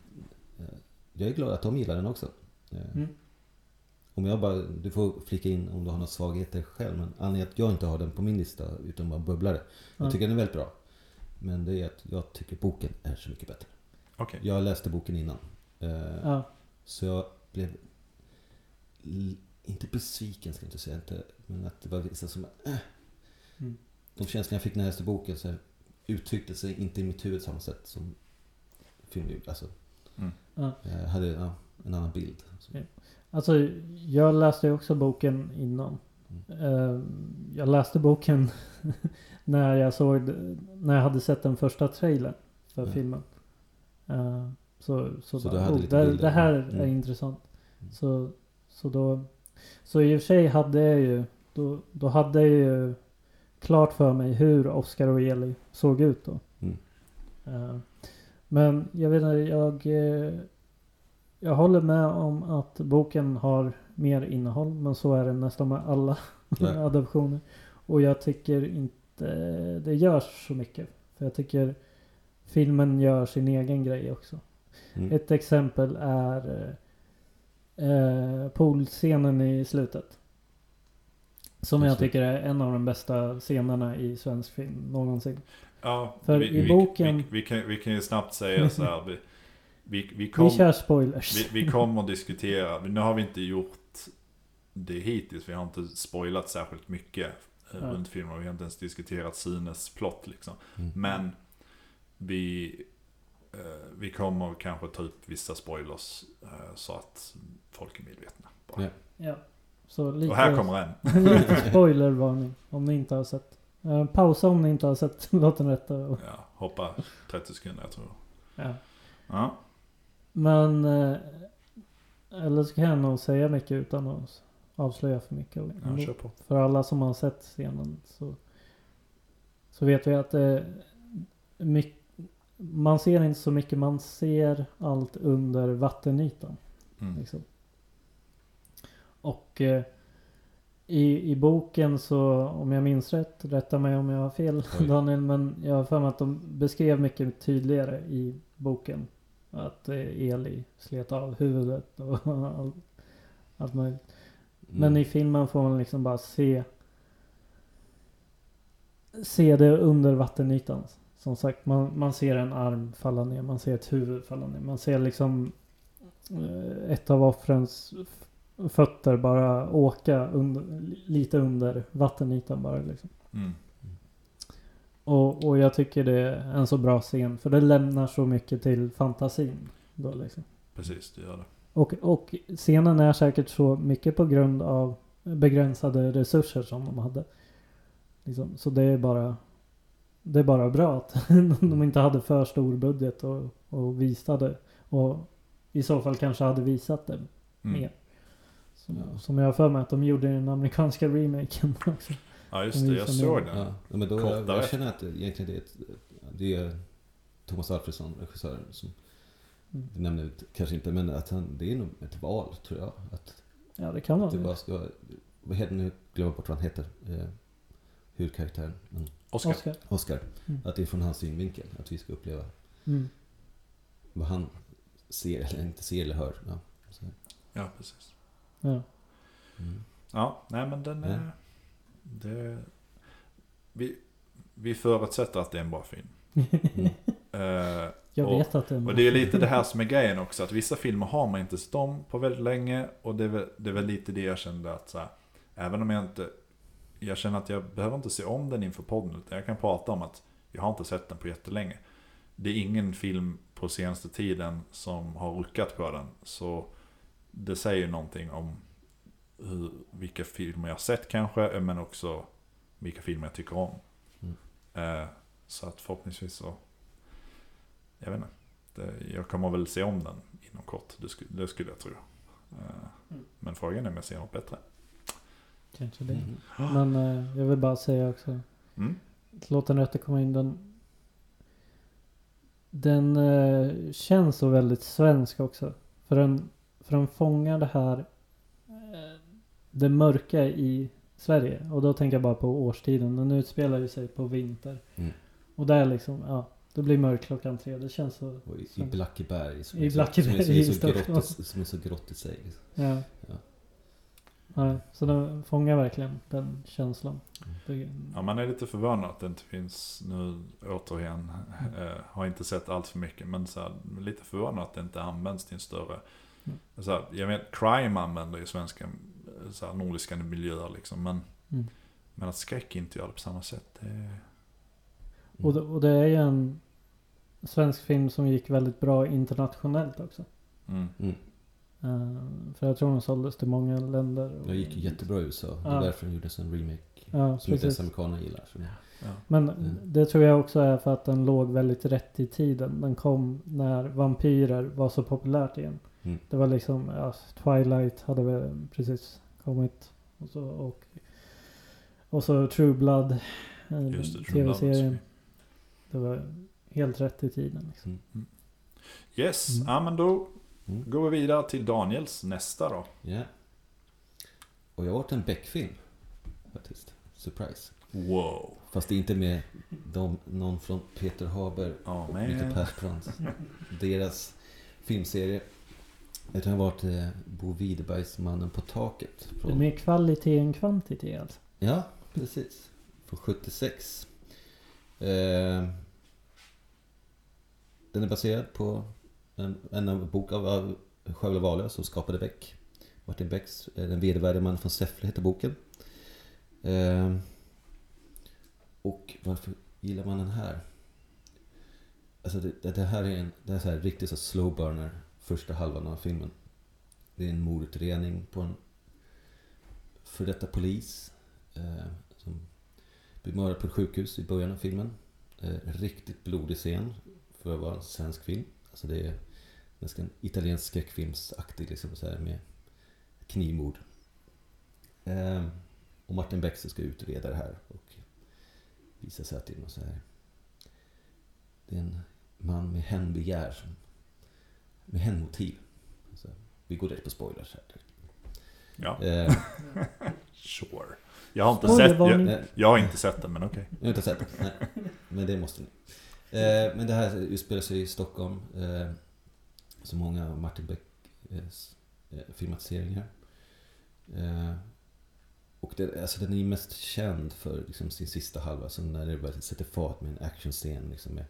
eh, jag är glad att de gillar den också. Eh, Mm. Om jag bara, du får flika in om du har några svagheter själv. Men anledningen att jag inte har den på min lista utan bara bubblare. Ja. Jag tycker den är väldigt bra. Men det är att jag tycker boken är så mycket bättre. Okej. Jag läste boken innan. Eh, Ja. Så jag blev inte besviken ska jag inte säga. Inte, men att det var vissa som... Äh. Mm. De känslor jag fick när jag läste boken så uttryckte sig inte i mitt huvud samma sätt som gjorde. Alltså, Mm. Ja. jag hade ja, en annan bild. Alltså, jag läste också boken innan. Mm. Eh, Jag läste boken när jag såg, när jag hade sett den första trailern för Ja. filmen. Eh, Så, så, Så bara, oh, det, det här. Mm. är intressant. Mm. Så, så då, så i och för sig hade jag ju, då, då hade jag ju klart för mig hur Oscar och Eli såg ut då. Men jag vet inte, jag, eh, jag håller med om att boken har mer innehåll. Men så är det nästan med alla Ja. adaptioner. Och jag tycker inte det görs så mycket. För jag tycker filmen gör sin egen grej också. Mm. Ett exempel är eh, eh, poolscenen i slutet. Som jag Just tycker är en av de bästa scenerna i svensk film någonsin. Ja, För vi, i vi, boken- Vi, vi, kan, vi kan ju snabbt säga så här. Vi, vi, vi, Vi kom, kör spoilers. vi, vi kommer att diskutera. Nu har vi inte gjort det hittills. Vi har inte spoilat särskilt mycket eh, Ja. runt filmen. Vi har inte ens diskuterat Sunes plott liksom. Mm. Men vi, eh, vi kommer kanske ta upp vissa spoilers eh, så att folk är medvetna. Bara. Ja. Ja. Så lite, Och här kommer en. lite spoilervarning om ni inte har sett. Eh, pausa om ni inte har sett Låt den rätta. Och, Ja, hoppa 30 sekunder jag tror. ja. Ja, Men... Eh, eller så kan jag nog säga mycket utan att avslöja för mycket. ja kör på. För alla som har sett scenen så, så vet vi att det mycket, man ser inte så mycket. Man ser allt under vattenytan. Mm. Liksom. Och eh, i, i boken så, om jag minns rätt, rätta mig om jag har fel Oj. Daniel, men jag har för mig att de beskrev mycket tydligare i boken att eh, Eli slet av huvudet och allt, allt möjligt. Men Mm. i filmen får man liksom bara se Se det under vattenytan. Som sagt, man, man ser en arm falla ner, man ser ett huvud falla ner. Man ser liksom eh, ett av offrens fötter bara åka under, lite under vattenytan bara liksom. Mm. Och, och jag tycker det är en så bra scen för det lämnar så mycket till fantasin. Då liksom. Precis, det gör det. Och, och scenen är säkert så mycket på grund av begränsade resurser som de hade. Liksom, så det är bara Det är bara bra att de inte hade för stor budget och, och visade. Och i så fall kanske hade visat det Mm. Som, Ja. som jag har för mig att de gjorde i den amerikanska remaken också. Ja just De det, jag såg den. Ja, ja, men då, jag, jag känner att det, egentligen det är, ett, det är Thomas Alfredsson, regissören, som Mm. du nämnde ut- kanske inte, men att han, det är nog ett val tror jag. Att, Ja det kan att det vara bara ska, vad heter nu, glömmer bort vad han heter, eh, huvudkaraktären, men Oscar. Oscar. Oscar. Mm. Att det är från hans synvinkel, att vi ska uppleva Mm. vad han ser eller inte ser eller hör. Ja, Ja, precis. Ja. mm. Ja, nej men den är... Det, vi, vi förutsätter att det är en bra film. Mm. Eh, Jag Och- vet att det är en och bra det är lite det här som är grejen också. Att vissa filmer har man inte sett om på väldigt länge. Och det är väl, det är väl lite det jag kände att så här, Även om jag inte... Jag känner att jag behöver inte se om den inför podden. Utan jag kan prata om att jag har inte sett den på jättelänge. Det är ingen film på senaste tiden som har ruckat på den. Så det säger någonting om hur, vilka filmer jag har sett kanske. Men också vilka filmer jag tycker om. Mm. Eh, så att förhoppningsvis så, jag vet inte. Det, jag kommer väl se om den inom kort, det, skulle, det skulle jag tro. Eh, Mm. men frågan är om jag ser något bättre. Kanske det. Mm. Men eh, jag vill bara säga också. Mm. Låt den rätta komma in. Den, den eh, känns så väldigt svensk också. För den, för den fångar det här eh, det mörka i Sverige. Och då tänker jag bara på årstiden. Den utspelar ju sig på vinter. Mm. Och där liksom, ja. Det blir mörkt klockan tre. Det känns så. Och i, i Blackeberg som I Blackeberg som är, så, som, är så i- som är så grått i sig. liksom. Ja. Ja. ja. Så den fångar verkligen den känslan. Det, Ja, man är lite förvånad att det inte finns nu återigen. Eh, har inte sett allt för mycket men så här, lite förvånad att det inte används till en större. Så här, jag vet crime använder ju svenska så här, nordiska miljöer liksom. Men, Mm. men att skräck inte gör det på samma sätt. Det, Mm. Och det, och det är ju en svensk film som gick väldigt bra internationellt också. mm. Mm. Eh, för jag tror den såldes till många länder. och- Det gick jättebra i USA. Det Ja. är därför den gjordes en remake. Ja, Som inte ens amerikanerna gillar. Så. ja. Men Mm. det tror jag också är för att den låg väldigt rätt i tiden. Den kom när vampyrer var så populärt igen. Mm. Det var liksom, ja, Twilight hade väl precis kommit. Och så, och, och så True Blood. eh, Tv-serien. Det var helt rätt i tiden. Liksom. Mm. Yes, Mm. ja men då Mm. går vi vidare till Daniels nästa då. Ja. Och jag har varit en Beck-film. Faktiskt. Surprise. Wow. Fast det är inte med de, någon från Peter Haber och Mikael men. Persbrandt. Deras filmserie. Jag har varit eh, Bo Widerbergs Mannen på taket. Det är Från, mer kvalitet än kvantitet alltså. ja, precis. Från 76. Eh, den är baserad på en, en bok av, av Skövle Wahlöö som skapade Beck. Martin Becks eh, Den vedervärdige mannen från Säffle heter boken. Eh, och varför gillar man den här? Alltså det, det, det här är en det är så här riktigt så slow burner första halvan av filmen. Det är en mordutredning på en för detta polis eh, som blir mördad på ett sjukhus i början av filmen. Eh, riktigt blodig scen för att vara en svensk film. Alltså det är nästan italiensk skräckfilmsaktig liksom så här med knivmord. Eh, och Martin Bexer ska utreda det här och visa sig att det är någon så här. Det är en man med hämndbegär som med hämndmotiv. Alltså, vi går direkt på spoilers här. Ja, Eh, sure. Jag har inte sett, jag, jag har inte sett den men okej. Jag har inte sett den. Nej. Men det måste ni. Eh, men det här utspelar sig i Stockholm. Eh, så många av Martin Beck eh, eh, filmatiseringar. Eh, och det, alltså den är ju mest känd för liksom, sin sista halva. Så när det börjar sätta fart med en actionscen. Liksom, med,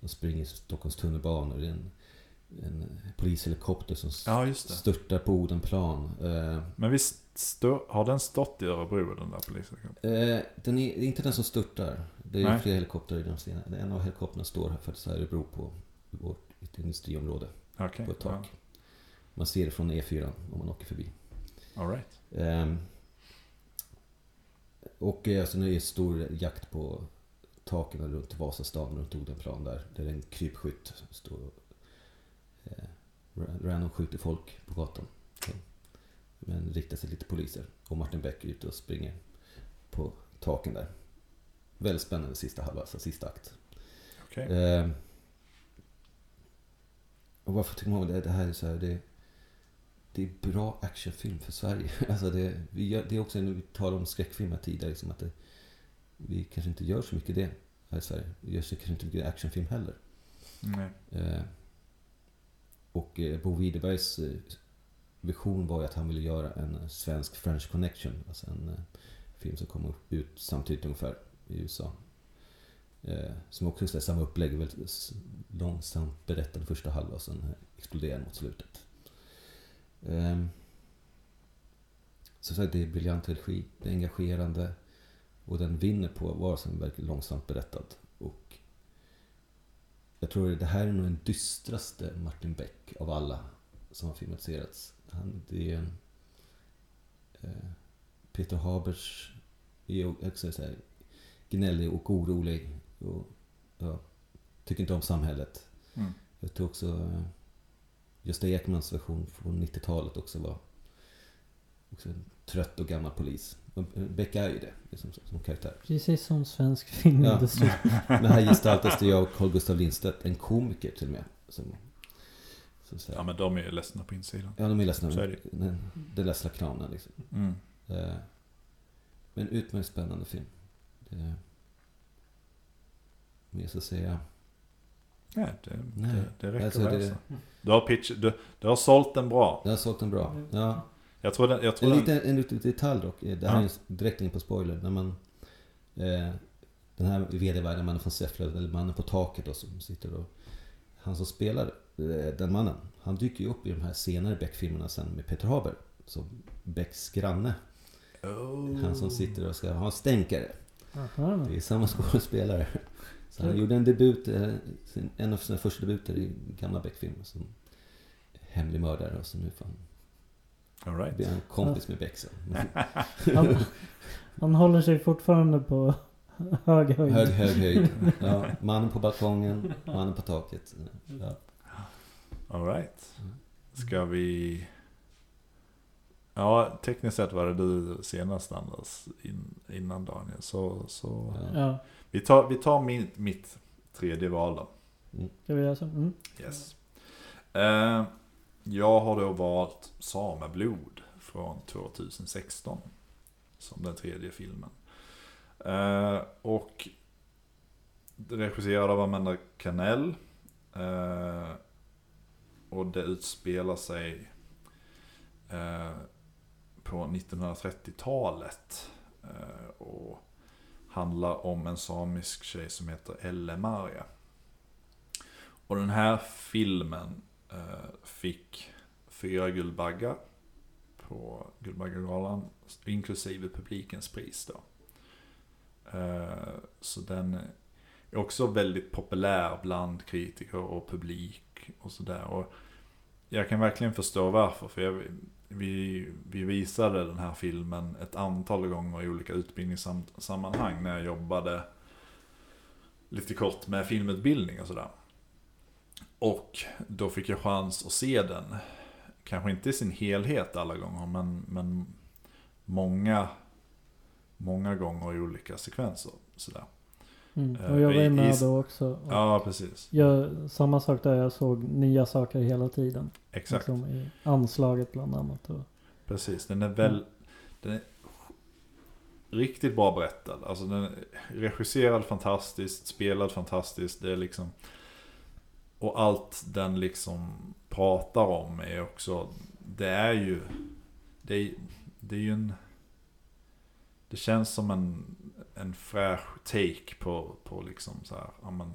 de springer i Stockholms tunnelbanor. Det är en, en polishelikopter som Ja, det. störtar på Odenplan. Eh, Men visst stå, har den stått i Örebro den där polisen? Eh, den är, det är inte den som störtar. Det är Nej. flera helikoptrar i den scenen. En av helikoptrarna står här för att Örebro på vårt industriområde Okej. på ett tak. Man ser det från E4 om man åker förbi. Ja, all right. Ehm, och eh, alltså, nu är det stor jakt på taken runt Vasastan, runt Odenplan där. Där en krypskytt står och random skjuter folk på gatan. Men riktar sig lite poliser. Och Martin Beck är ute och springer på taken där. Väldigt spännande sista halva, alltså sista akt. Okej. Eh, och varför tycker man om det? Det här är så här, det, det är bra actionfilm för Sverige. Alltså det, vi gör, det är också när vi talar om skräckfilmer tidigare, liksom att det, vi kanske inte gör så mycket det här i Sverige. Vi gör så kanske inte mycket actionfilm heller. Nej. Eh, och eh, Bo Widerbergs eh, vision var ju att han ville göra en eh, svensk French Connection. Alltså en film som kom ut samtidigt ungefär i USA. Som också är samma upplägg, väldigt långsamt berättad första halva och sen exploderar mot slutet. Ehm, som sagt det är briljant regi, det är engagerande och den vinner på att vara långsamt berättad. Jag tror det här är nog den dystraste Martin Beck av alla som har filmatiserats. Han, det är eh, Peter Habers är också så här, gnällig och orolig. Och, ja, tycker inte om samhället. Mm. Jag tror också eh, Gösta Ekmans version från 90-talet också var också en trött och gammal polis. Eh, Becka är ju det, liksom, som, som karaktär. Precis som svensk filmindustri. Men här gestaltas det ju av Carl Gustaf Lindstedt, en komiker till och med. Som, så Ja men de är ledsna på insidan. ja, de är ledsna. Så är det. Den, den ledsna clownen liksom. Mm. Eh, Men utmärkt spännande film. Det, mer så att säga. Nej, det, Nej. det, det räcker Alltså, väl det- så. Du har, pitch, du, du har sålt den bra. Den har sålt den bra. Ja. Jag tror den, jag tror En den, liten, en liten detalj dock. Eh, Det här Ja. är direkt in på spoiler. När man... Eh, den här vedervärdiga mannen från Säffle, eller mannen på taket då, som sitter och... Han som spelar eh, den mannen, han dyker ju upp i de här senare Beck-filmerna sen med Peter Haber. Som Becks granne. oh. Han som sitter och ska ha stänkare. Aha. Det är samma skådespelare. Så han gjorde en debut, eh, sin, en av sina första debuter i gamla Beck-filmer som hemlig mördare och så nu får han All right. bli en kompis med Beck sen. Han, han håller sig fortfarande på hög höjd. Hög, hög höjd. Ja, mannen på balkongen, mannen på taket. Ja. All right. Mm. Ska vi... Ja, tekniskt sett var det du senast Anders, in, innan Daniel. Så, så Ja. Ja, vi tar, vi tar min, mitt tredje val då. ska vi göra så? Mm. Yes. Eh, jag har då valt Sameblod från 2016. Som den tredje filmen. Eh, och regisserad av Amanda Canell. Eh, och det utspelar sig eh, på 1930-talet. Eh, och handlar om en samisk tjej som heter Elle Maria. Och den här filmen Eh, fick fyra Guldbaggar på Guldbaggegalan, inklusive publikens pris då. Eh, så den är också väldigt populär bland kritiker och publik och sådär. Och jag kan verkligen förstå varför, för jag, vi, vi visade den här filmen ett antal gånger i olika utbildningssammanhang när jag jobbade lite kort med filmutbildning och sådär. Och då fick jag chans att se den. Kanske inte i sin helhet alla gånger, men, men många, många gånger i olika sekvenser. Sådär. Mm. Eh, Och jag var ju med då också. Ja, precis. Jag, samma sak där, jag såg nya saker hela tiden. Exakt. Liksom i anslaget bland annat. Och, Precis, den är väl... Den är riktigt bra berättad. Alltså den är regisserad fantastiskt, spelad fantastiskt. Det är liksom... Och allt den liksom pratar om är också... Det är ju... Det är, det är ju en... Det känns som en, en fräsch take på, på liksom så här, ja men...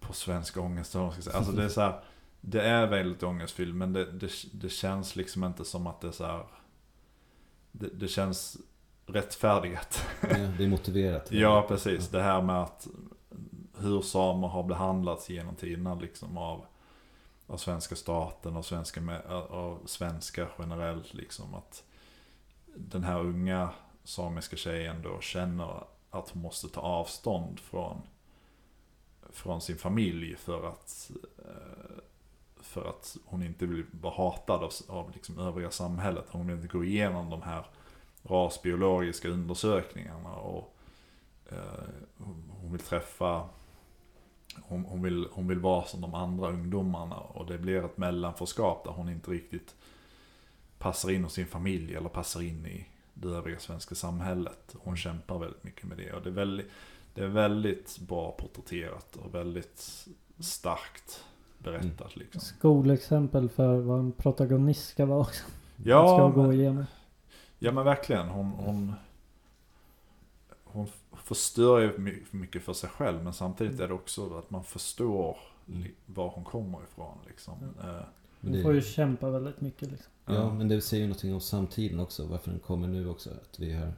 På svensk ångest eller vad man ska säga. Alltså det är så här... Det är väldigt ångestfyllt men det, det, det känns liksom inte som att det är så här. Det, det känns rättfärdigat. Ja, det är motiverat. Ja, precis. Det här med att hur samer har behandlats genom tiderna liksom av, av svenska staten och svenska, av svenska generellt liksom. Att den här unga samiska tjejen då känner att hon måste ta avstånd från, från sin familj för att eh, för att hon inte vill vara hatad av, av liksom övriga samhället. Hon vill inte gå igenom de här rasbiologiska undersökningarna och eh, hon vill träffa hon, hon, vill, hon vill vara som de andra ungdomarna och det blir ett mellanförskap där hon inte riktigt passar in hos sin familj eller passar in i det övriga svenska samhället. Hon kämpar väldigt mycket med det och det är väldigt, det är väldigt bra porträtterat och väldigt starkt berättat liksom. skolexempel för vad en protagonist ska vara också. Ja, ska gå men- igenom. Ja men verkligen. Hon, hon, hon förstör ju my- mycket för sig själv. Men samtidigt är det också att man förstår var hon kommer ifrån. Liksom. Eh, Men Hon får ju kämpa väldigt mycket liksom. Ja, men det säger ju någonting om samtiden också. Varför den kommer nu också. Att vi har...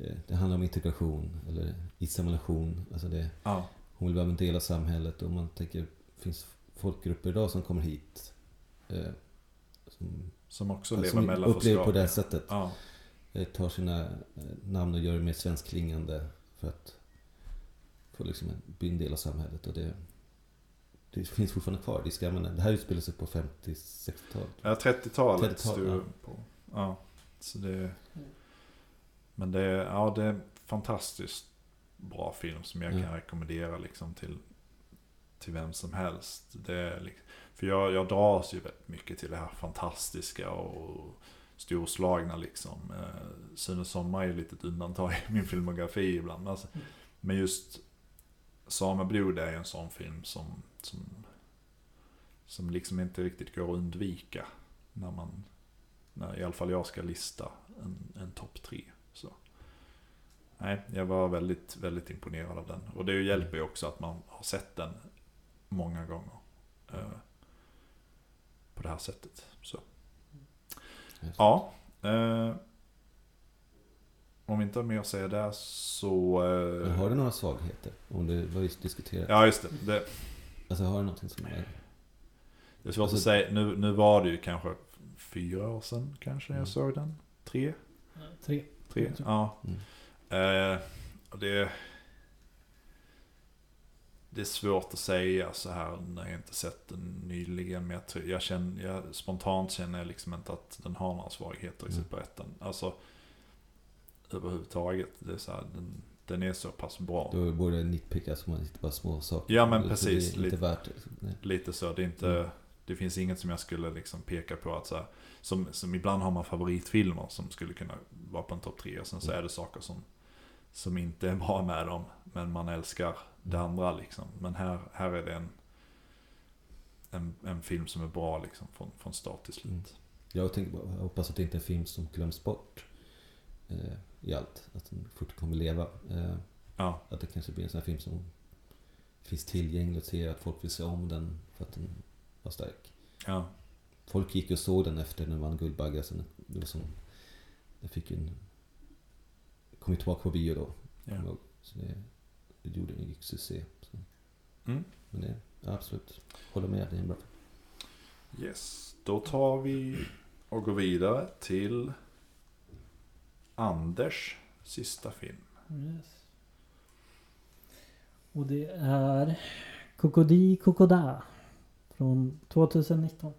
eh, Det handlar om integration eller assimilation. Alltså det, ja, hon vill vara en del av samhället och man tänker, det finns folkgrupper idag som kommer hit. Eh, som som också som lever mellan upplever på det sättet. Ja, eh, tar sina eh, namn och gör det mer svenskklingande för att få liksom bli en del av samhället. Och det, det finns fortfarande kvar. Det, ska, jag mena, det här utspelar sig på 50-60-talet. Ja, 30-talet 30-tal, stod ja. på. Ja, så det... Men det, är- ja, det är en fantastiskt bra film som jag Mm. kan rekommendera liksom till, till vem som helst. Det är liksom, för jag, jag dras ju väldigt mycket till det här fantastiska och storslagna liksom. Eh, Sune Sommar är ju lite ett undantag i min filmografi ibland. Alltså, men just Sameblod är ju en sån film som, som, som liksom inte riktigt går att undvika. När man, när i alla fall jag ska lista en, en topp tre. Så. Nej, jag var väldigt, väldigt imponerad av den. Och det hjälper ju också att man har sett den många gånger. Eh, på det här sättet. Så. Just. Ja. Eh, om vi inte har mer att säga där så... Eh, Men har du några svagheter? Om du vad vi diskuterat. Ja, just det. det. Alltså har du någonting som är... Det är svårt Alltså- att säga. Nu, nu var det ju kanske fyra år sedan kanske Mm. jag såg den. Tre? Tre. Tre? Ja. Mm. Eh, och det, det är svårt att säga så här när jag inte sett den nyligen. Men jag, tror- jag känner, jag, spontant känner jag liksom inte att den har några svagheter i Mm. Superettan. Alltså överhuvudtaget. Det är så här, den, den är så pass bra. Då borde jag nitpicka som inte bara små saker. Ja, men precis. Det Lite- värt det. liksom. Lite så. Det är inte... Mm. Det finns inget som jag skulle liksom peka på att så här, som, som ibland har man favoritfilmer som skulle kunna vara på en topp tre och sen så Mm. är det saker som, som inte är bra med dem. Men man älskar det andra liksom. Men här, här är det en, en, en film som är bra liksom från, från start till slut. Mm. Jag, tänker, jag hoppas att det inte är en film som glöms bort eh, i allt. Att den fortfarande kommer leva. Eh, Ja, att det kanske blir en sån här film som finns tillgänglig och ser att folk vill se om den för att den var stark. ja, Folk gick och såg den efter den vann Guldbagge. Så det var som, den fick en... Kom ju tillbaka på bio då. ja. Så det, det gjorde en gick succé. Så. Mm. Men det, ja, absolut. Håller med, det är en bra film. Yes, då tar vi och går vidare till Anders sista film. Yes. Och det är Kokodi Kokoda. Från 2019.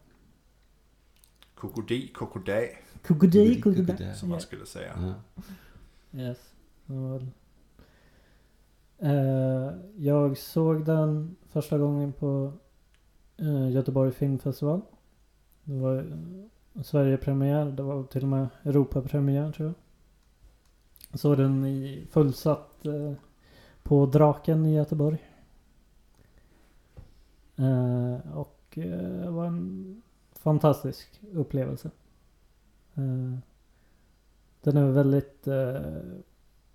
Kokodi, kokodä, Kokodi. Kokoda. som man skulle säga. Yes. Eh, jag såg den första gången på eh, Göteborg Filmfestival. Det var eh, Sverigepremiär. Det var till och med Europapremiär tror jag. Jag såg den i fullsatt eh, på Draken i Göteborg. Eh, och eh, det var en fantastisk upplevelse. Eh, den är väldigt eh,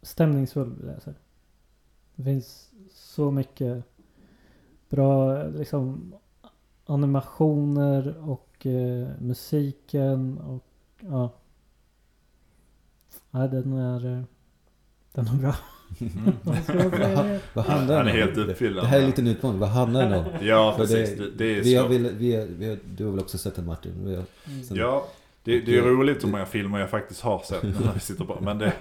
stämningsfull vill jag säga. Det finns så mycket bra liksom animationer och eh, musiken och ja. Ja, den är, eh, den är bra. Mm. Vad handlar den om? helt. Det här är lite en utmaning. Vad handlar den om? Ja, För precis. Det, det är vi har, väl- vi, har- vi har, du har väl också sett den Martin? Vi har, Mm. sen- Ja, det, det är roligt hur många filmer jag faktiskt har sett när vi sitter på. Men det,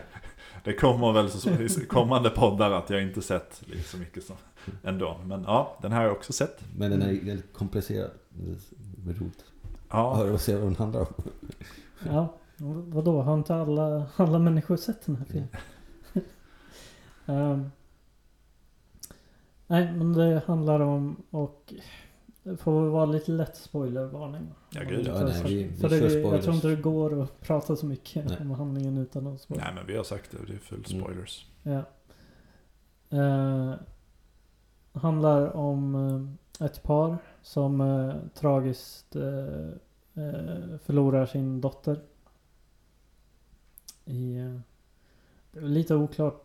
det kommer väl så, i kommande poddar att jag inte sett så mycket som ändå. Men ja, den här har jag också sett. Men den är väldigt komplicerad. Är roligt. Ja, Höra och se vad den handlar om. Ja, vadå? Har inte alla, alla människor sett den här filmen? Ehm, nej, men det handlar om och det får vara lite lätt spoilervarning. Ja, gud, ja. Nej, vi- vi För det, jag tror inte det går att prata så mycket Nej. om handlingen utan att spoila. nej men vi har sagt det. Det är full Mm. spoilers. Ja. Eh, handlar om eh, ett par som eh, tragiskt eh, eh, förlorar sin dotter. I, eh, det är lite oklart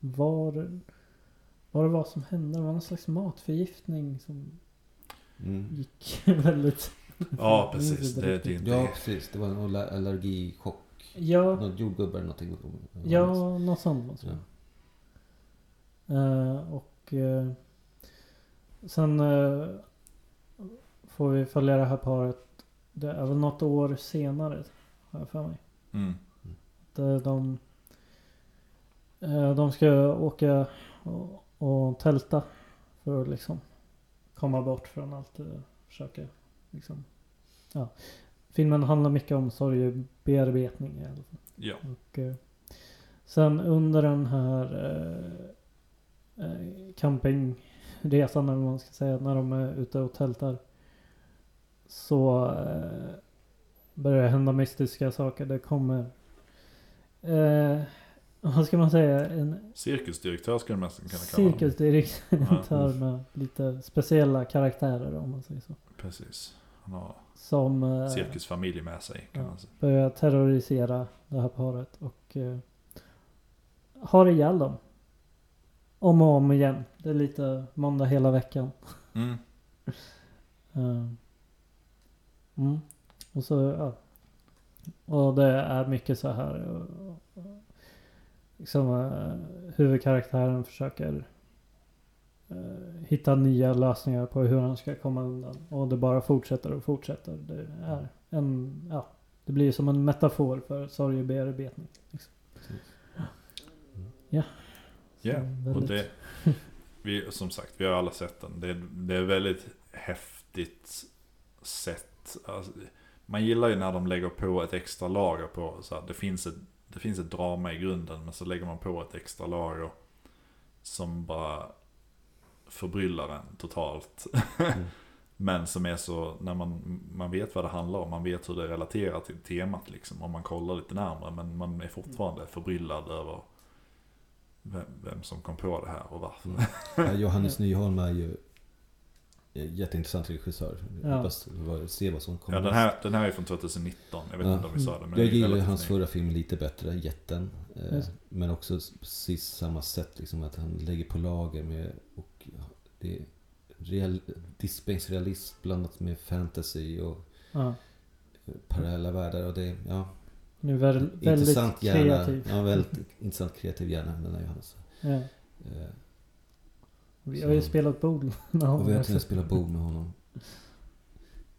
var, vad det var som hände. Det var någon slags matförgiftning som Mm. gick väldigt... Ja, precis. Det, det är inte... Ja, precis. Det var en aller- allergichock. Ja, Något jordgubbar eller någonting. ja något sånt det Ja. Eh, och eh, sen eh, får vi följa det här paret. Det är väl något år senare har jag för mig. Mm. eh, de, de ska åka och, och tälta för att liksom komma bort från allt. eh, Försöka liksom. Ja. Filmen handlar mycket om sorgebearbetning i alla fall. Ja. Och, eh, sen under den här eh, eh, campingresan eller vad man ska säga. När de är ute och tältar. Så eh, börjar det hända mystiska saker. Det kommer eh, vad ska man säga? En Cirkusdirektör skulle man nästan kunna kalla honom. cirkusdirektör med lite speciella karaktärer om man säger så. Precis. Han har Som eh, cirkusfamilj med sig kan ja. man säga. börjar terrorisera det här paret och eh, har ihjäl dem. Om och om igen. Det är lite måndag hela veckan. Mm. Eh, mm. Och så, ja. Och det är mycket så här. eh, Liksom eh, huvudkaraktären försöker eh, hitta nya lösningar på hur han ska komma undan. Och det bara fortsätter och fortsätter. Det är en, ja. Det blir som en metafor för sorgebearbetning. Liksom. Ja. Ja, och väldigt- det, vi, som sagt, vi har alla sett den. Det, det är väldigt häftigt sätt. Alltså, man gillar ju när de lägger på ett extra lager på, så här, det, finns ett, det finns ett drama i grunden, men så lägger man på ett extra lager som bara förbryllar en totalt. Mm. Men som är så, när man, man vet vad det handlar om, man vet hur det relaterar till temat liksom. Om man kollar lite närmare, men man är fortfarande förbryllad över vem, vem som kom på det här och varför. Mm. Ja, Johannes Nyholm är ju jätteintressant regissör. Ja. Vad- se vad som kommer. Ja, den här, den här är från 2019, jag vet Ja. inte om vi sa det. Men jag gillar hans förra film lite bättre, Jätten. Eh, men också precis samma sätt, liksom att han lägger på lager med och det är real, diskbänksrealism blandat med fantasy och Ja. eh, parallella världar. Och det, ja, Nu är väl, väldigt intressant hjärna. kreativ. Ja, väldigt intressant kreativ hjärna den där Johannes. Ja. Eh, Vi har ju spelat bord med honom. och vi har till och med spelat bord med honom.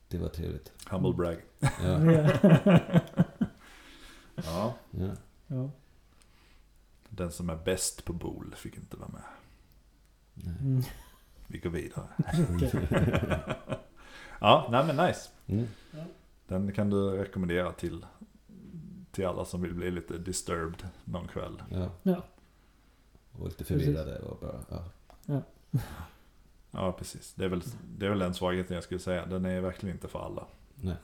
Det var trevligt. Humble brag. Ja, Ja, ja. ja. den som är bäst på bol fick inte vara med. Mm. Vi går vidare. Ja, nej men nice. Mm. Den kan du rekommendera till, till alla som vill bli lite disturbed någon kväll. Ja. Ja. Och lite förvirrade och bara, ja. Ja, precis. Det är väl, det är väl den svagheten jag skulle säga. Den är verkligen inte för alla. Nej.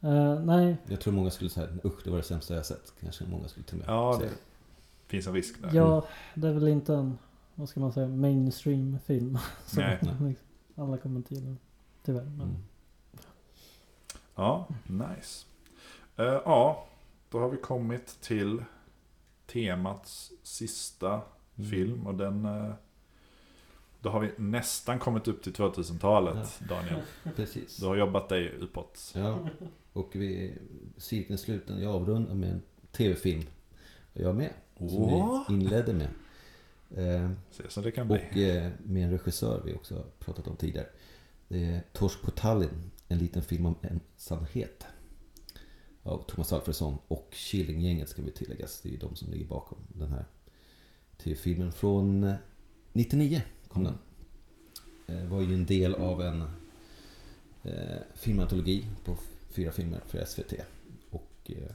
Eh, nej, Jag tror många skulle säga usch det var det sämsta jag sett. Kanske många skulle till och med Ja, säga. det finns en risk där. ja, det är väl inte en, vad ska man säga, mainstream film. som Nej. liksom alla kommer till den. Tyvärr. Men, Mm. Ja, nice. Eh, ja, då har vi kommit till temats sista Mm. film. Och den... eh, då har vi nästan kommit upp till 2000-talet, Daniel. Precis. Du har jobbat dig uppåt. Ja. Och vi, cirkeln sluten, jag avrundar med en tv-film. Och jag med. Som Åh. vi inledde med. Eh, Se så det kan bli. och eh, med en regissör vi också pratat om tidigare. Det är Torsk på Tallinn. En liten film om ensamhet. Av Thomas Alfredsson och Killinggänget ska vi tilläggas. Det är ju de som ligger bakom den här tv-filmen. Från eh, 99 kom den. Eh, var ju en del av en eh, filmantologi på fyra filmer för SVT. Och eh,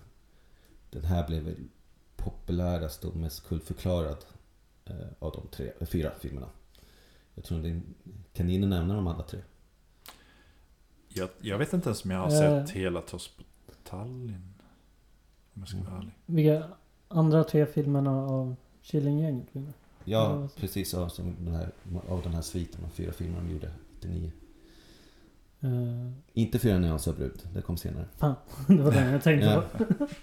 den här blev väl populärast och mest kultförklarad eh, av de tre, eh, fyra filmerna. Jag tror det kan ni nämna de andra tre? Jag, jag vet inte ens om jag har Eh. sett hela Toss på Tallinn. Om jag ska vara ärlig. Vilka andra tre filmerna av Killinggänget? Ja, precis som den här, av den här sviten, de fyra filmerna de gjorde 99. Eh, Inte Fyra nyanser av brud, det kom senare. det var den jag tänkte på.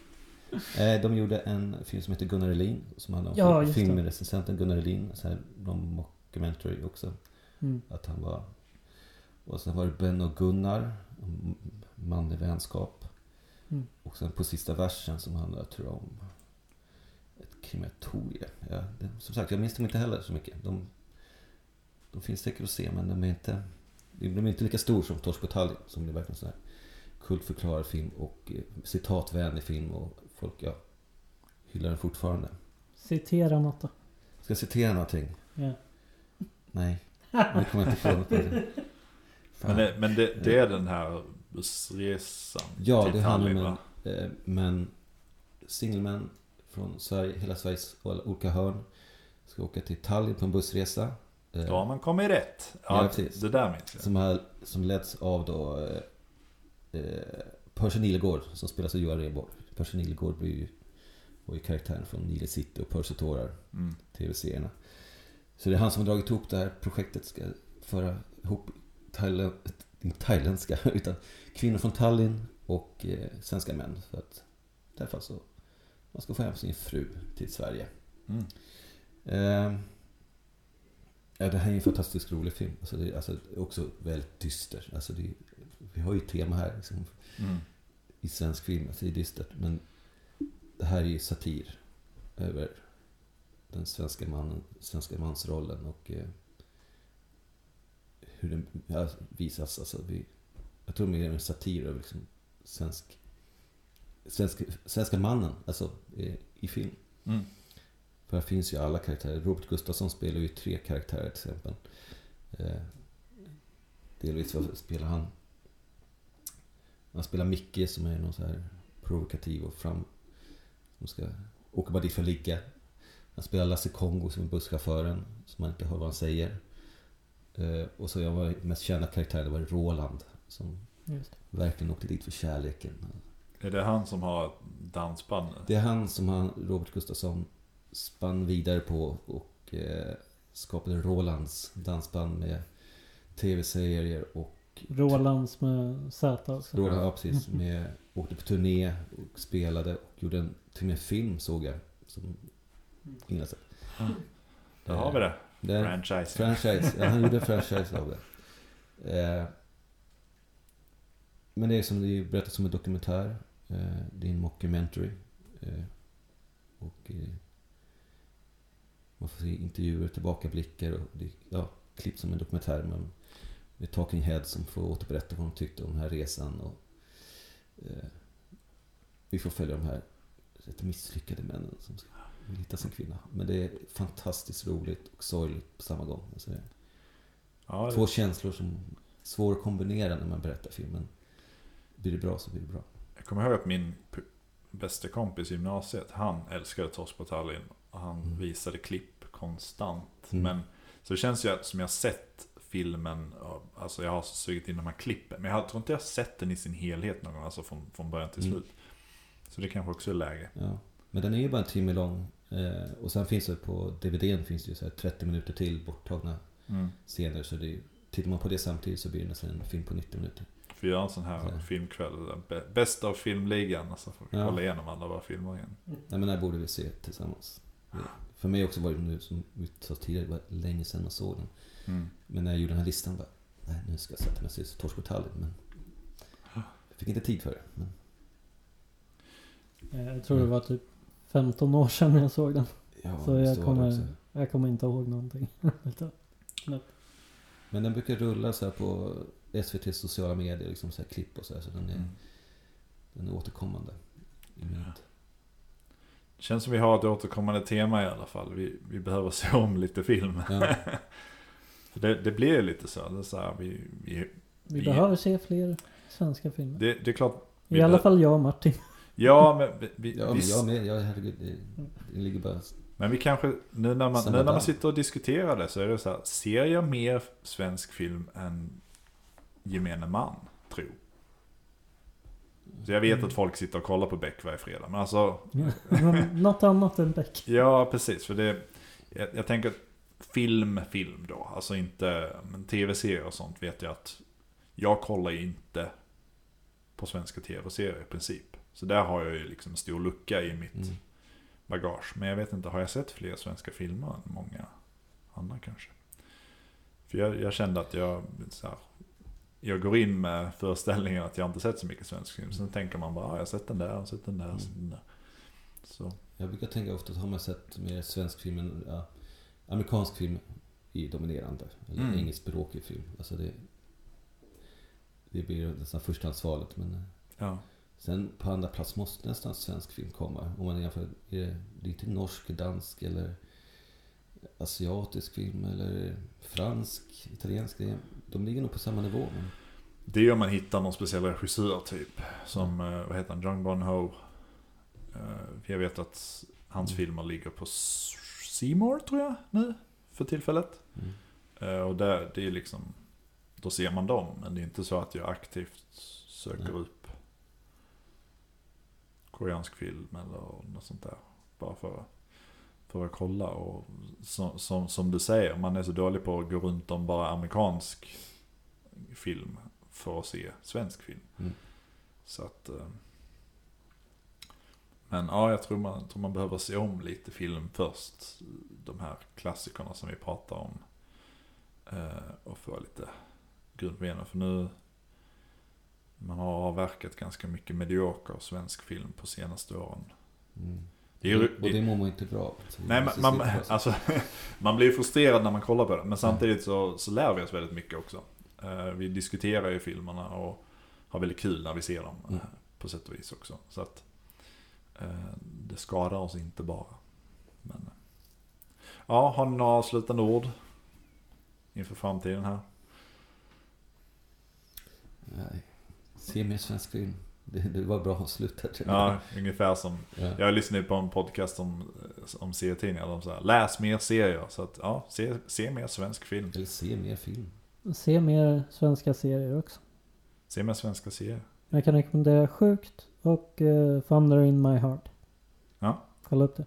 Eh, De gjorde en film som heter Gunnar Elin, som handlar om Ja, filmrecensenten Gunnar Elin. Så här, någon mockumentary också. Mm. Att han var... Och sen var det Ben och Gunnar, manlig vänskap. Mm. Och sen på sista versen som handlar, tror jag, om ett krematorium. Ja, det, som sagt, jag minns dem inte heller så mycket. De, de finns säkert att se, men de är inte... De är inte lika stor som Torsk på Tallinn, som är verkligen här kultförklarad film och eh, citatvänlig film och folk, ja, hyllar den fortfarande. Citera något då. Ska jag citera någonting? Ja. Nej, det kommer jag inte på. något på det. Men, det, men det, det är den här bussresan Ja, till det handlar om en, eh, men singelmän från Sverige, hela Sveriges olika hörn ska åka till Tallinn på en bussresa. eh, har man kommit rätt. Ja, Ja, precis. det där minns jag. Som, har, som leds av då eh, eh, Percy Nilegård som spelas av Johan Rheborg. Percy Nilegård blir ju, var ju karaktären från Nile City och Percy Tårar, Mm. tv-serierna. Så det är han som har dragit ihop det här projektet, ska föra ihop Thailand, inte thailändska, utan kvinnor från Tallinn och eh, svenska män. För att fall så man ska få hem sin fru till Sverige. Mm. Eh, ja, det här är en fantastiskt rolig film. Alltså, det är alltså, också väldigt dyster. Alltså, det, vi har ju ett tema här liksom, Mm. i svensk film. Alltså, det är dystert. Men det här är ju satir över den svenska mannen, svenska mansrollen och eh, hur den ja, visas. Alltså, vi, jag tror mer en satir över liksom, svensk, svensk, svenska mannen alltså, i, i film. Mm. För här finns ju alla karaktärer. Robert Gustafsson spelar ju tre karaktärer till exempel. Eh, delvis spelar han? Han spelar Micke som är någon så här provokativ och fram... Som ska åka bara dit för att ligga. Han spelar Lasse Kongo som är busschauffören. Som man inte hör vad han säger. Eh, och så jag var mest kända karaktär, det var Roland. Som verkligen åkte dit för kärleken. Är det han som har dansband? Det är han som han, Robert Gustafsson spann vidare på och eh, skapade Rolands dansband med tv-serier och Rolands med Z också. Roland, ja, precis, med, åkte på turné och spelade och gjorde en, till och med en film såg jag. Som ingen har sett. Där har vi det. det Franchise. franchise, ja, han gjorde en franchise av det. Eh, men det är som det är berättat som en dokumentär. Eh, det är en mockumentary. Eh, och eh, man får se intervjuer, tillbakablickar och det, ja, klipp som en dokumentär. Men med talking heads som får återberätta vad de tyckte om den här resan. Och, eh, vi får följa de här rätt misslyckade männen som ska hitta sin kvinna. Men det är fantastiskt roligt och sorgligt på samma gång. Alltså det Ja, två känslor som är svår att kombinera när man berättar filmen. Blir det bra så blir det bra. Jag kommer ihåg att min bästa kompis i gymnasiet, han älskade Torsk på Tallinn. Och han Mm. visade klipp konstant. Mm. Men, så det känns ju att som jag sett filmen, alltså jag har sugit in de här klippen. Men jag tror inte jag har sett den i sin helhet någon gång, alltså från, från början till Mm. slut. Så det kanske också är läge. Ja. Men den är ju bara en timme lång. Eh, och sen finns det på DVDn finns det ju så här 30 minuter till borttagna Mm. scener. Så det tittar man på det samtidigt så blir det nästan en film på 90 minuter. Får göra en sån här Ja. filmkväll. där bä- Bästa av filmligan. Alltså får vi Ja. kolla igenom alla våra filmer igen. Nej men här borde vi se tillsammans. Det, för mig också var det nu som vi sa tidigare, det var länge sedan man såg den. Mm. Men när jag gjorde den här listan bara, nej nu ska jag sätta mig och se Torsk på Tallinn. Men jag fick inte tid för det. Men, Eh, Jag tror det var typ 15 år sedan jag såg den. ja, Så det jag kommer-. Jag kommer inte ihåg någonting. Men den brukar rulla så här på SVT sociala medier, liksom så här klipp och så här. Så den är, Mm. den är återkommande. I minnet. Känns som vi har ett återkommande tema i alla fall. Vi, vi behöver se om lite film. Ja. För det, det blir lite så. Det så här, vi, vi, Vi Vi- behöver se fler svenska filmer. det, det är klart. I alla fall jag och Martin. Ja, men vi, Ja, vi, men jag med. Jag, herregud, det, det ligger bara... men vi kanske, nu när man, Samma nu när man sitter och diskuterar det så är det så här. Ser jag mer svensk film än gemene man tror? Så jag vet att folk sitter och kollar på Beck varje fredag. Men alltså, Något annat än Beck. Ja, precis. För det, jag, jag tänker film, film då. Alltså inte, men tv-serier och sånt vet jag att jag kollar inte på svenska tv-serier i princip. Så där har jag ju liksom en stor lucka i mitt Mm. bagage. Men jag vet inte, har jag sett fler svenska filmer än många andra kanske? För jag, jag kände att jag, så här, jag går in med föreställningen att jag inte sett så mycket svensk film. Sen tänker man bara, ah, jag har sett den där, jag har sett den där, jag har sett den där. Så, Jag brukar tänka ofta att har man sett mer svensk film än ja, amerikansk film är dominerande. Eller Mm. engelskspråkig film. Alltså det, det blir nästan förstahandsvalet. Men eh, ja. Sen på andra plats måste nästan svensk film komma. Om man jämför, är det, det är inte norsk, dansk eller asiatisk film eller fransk, italiensk. det De ligger nog på samma nivå. Men Det är om man hittar någon speciell regissör typ. Som, eh, vad heter han, Jung Bon Ho. Eh, Jag vet att hans Mm. filmer ligger på S- C More tror jag nu. För tillfället. mm. Eh, Och där, det är liksom, då ser man dem. Men det är inte så att jag aktivt söker Nej. upp koreansk film eller något sånt där. Bara för, för att kolla. Och som, som, som du säger, man är så dålig på att gå runt om bara amerikansk film för att se svensk film. Mm. Så att... eh, Men ja, jag tror man, tror man behöver se om lite film först. De här klassikerna som vi pratar om. eh, Och få lite grund benen. För nu... Man har avverkat ganska mycket medioker svensk film på senaste åren. Mm. Det är och det mår man inte bra av. Nej, man, man, alltså, man blir frustrerad när man kollar på det. Men samtidigt så, så lär vi oss väldigt mycket också. Eh, vi diskuterar ju filmerna och har väldigt kul när vi ser dem. eh, Mm. På sätt och vis också. Så att eh, det skadar oss inte bara. Men, ja, har ni några avslutande ord? Inför framtiden här? Nej. Se mer svensk film. Det, det var bra avslut tror Ja, ungefär som Ja. Jag lyssnade på en podcast om, om serietidningar. De sa läs mer serier. Så att ja, se, se mer svensk film. Eller se mer film. Se mer svenska serier också. Se mer svenska serier. Jag kan rekommendera Sjukt och uh, Thunder in My Heart. Ja. Kolla upp det.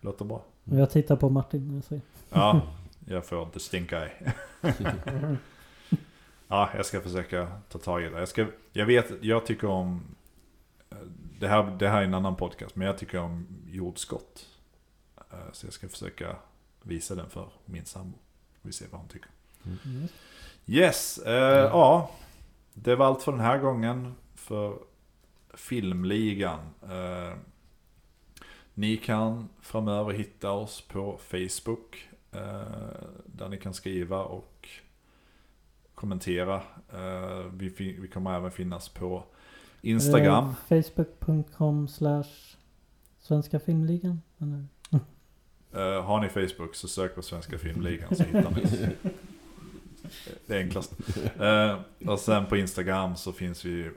Låter bra. Jag tittar på Martin när jag säger. Ja, jag får the stink eye. Ja, jag ska försöka ta tag i det. Jag, ska, jag vet, jag tycker om... eh, Det här, det här är en annan podcast, men jag tycker om jordskott. Eh, Så jag ska försöka visa den för min sambo. Vi ser vad hon tycker. Yes. Yes, eh, ja. Det var allt för den här gången för Filmligan. Eh, ni kan framöver hitta oss på Facebook. Eh, där ni kan skriva och kommentera. Eh, vi, vi kommer även finnas på Instagram. Eh, Facebook.com slash Svenska Filmligan. Eh, har ni Facebook så sök på Svenska Filmligan så hittar ni oss. Det är enklast. Och sen på Instagram så finns vi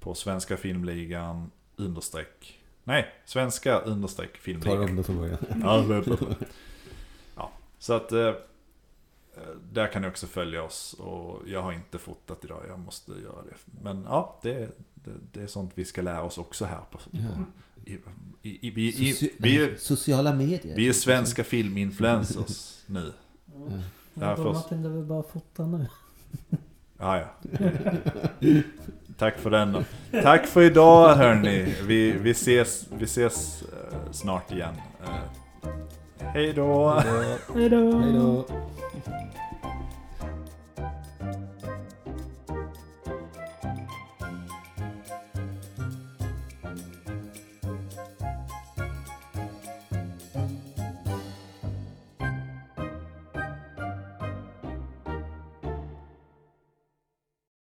på Svenska Filmligan understreck. Nej, Svenska understreck Ta Filmligan. om det från början. Ja, det så att där kan ni också följa oss. Och jag har inte fotat idag, jag måste göra det. Men ja, det, det, det är sånt vi ska lära oss också här. På, Ja. i, i, i, vi, i, Soci- vi, är, sociala medier. vi är svenska filminfluencers nu. Ja. Ja. Martin, är väl bara fota nu. Ja, ja. Tack för den då. Tack för idag hörni. Vi, vi ses, vi ses eh, snart igen. Hej då. Hej då.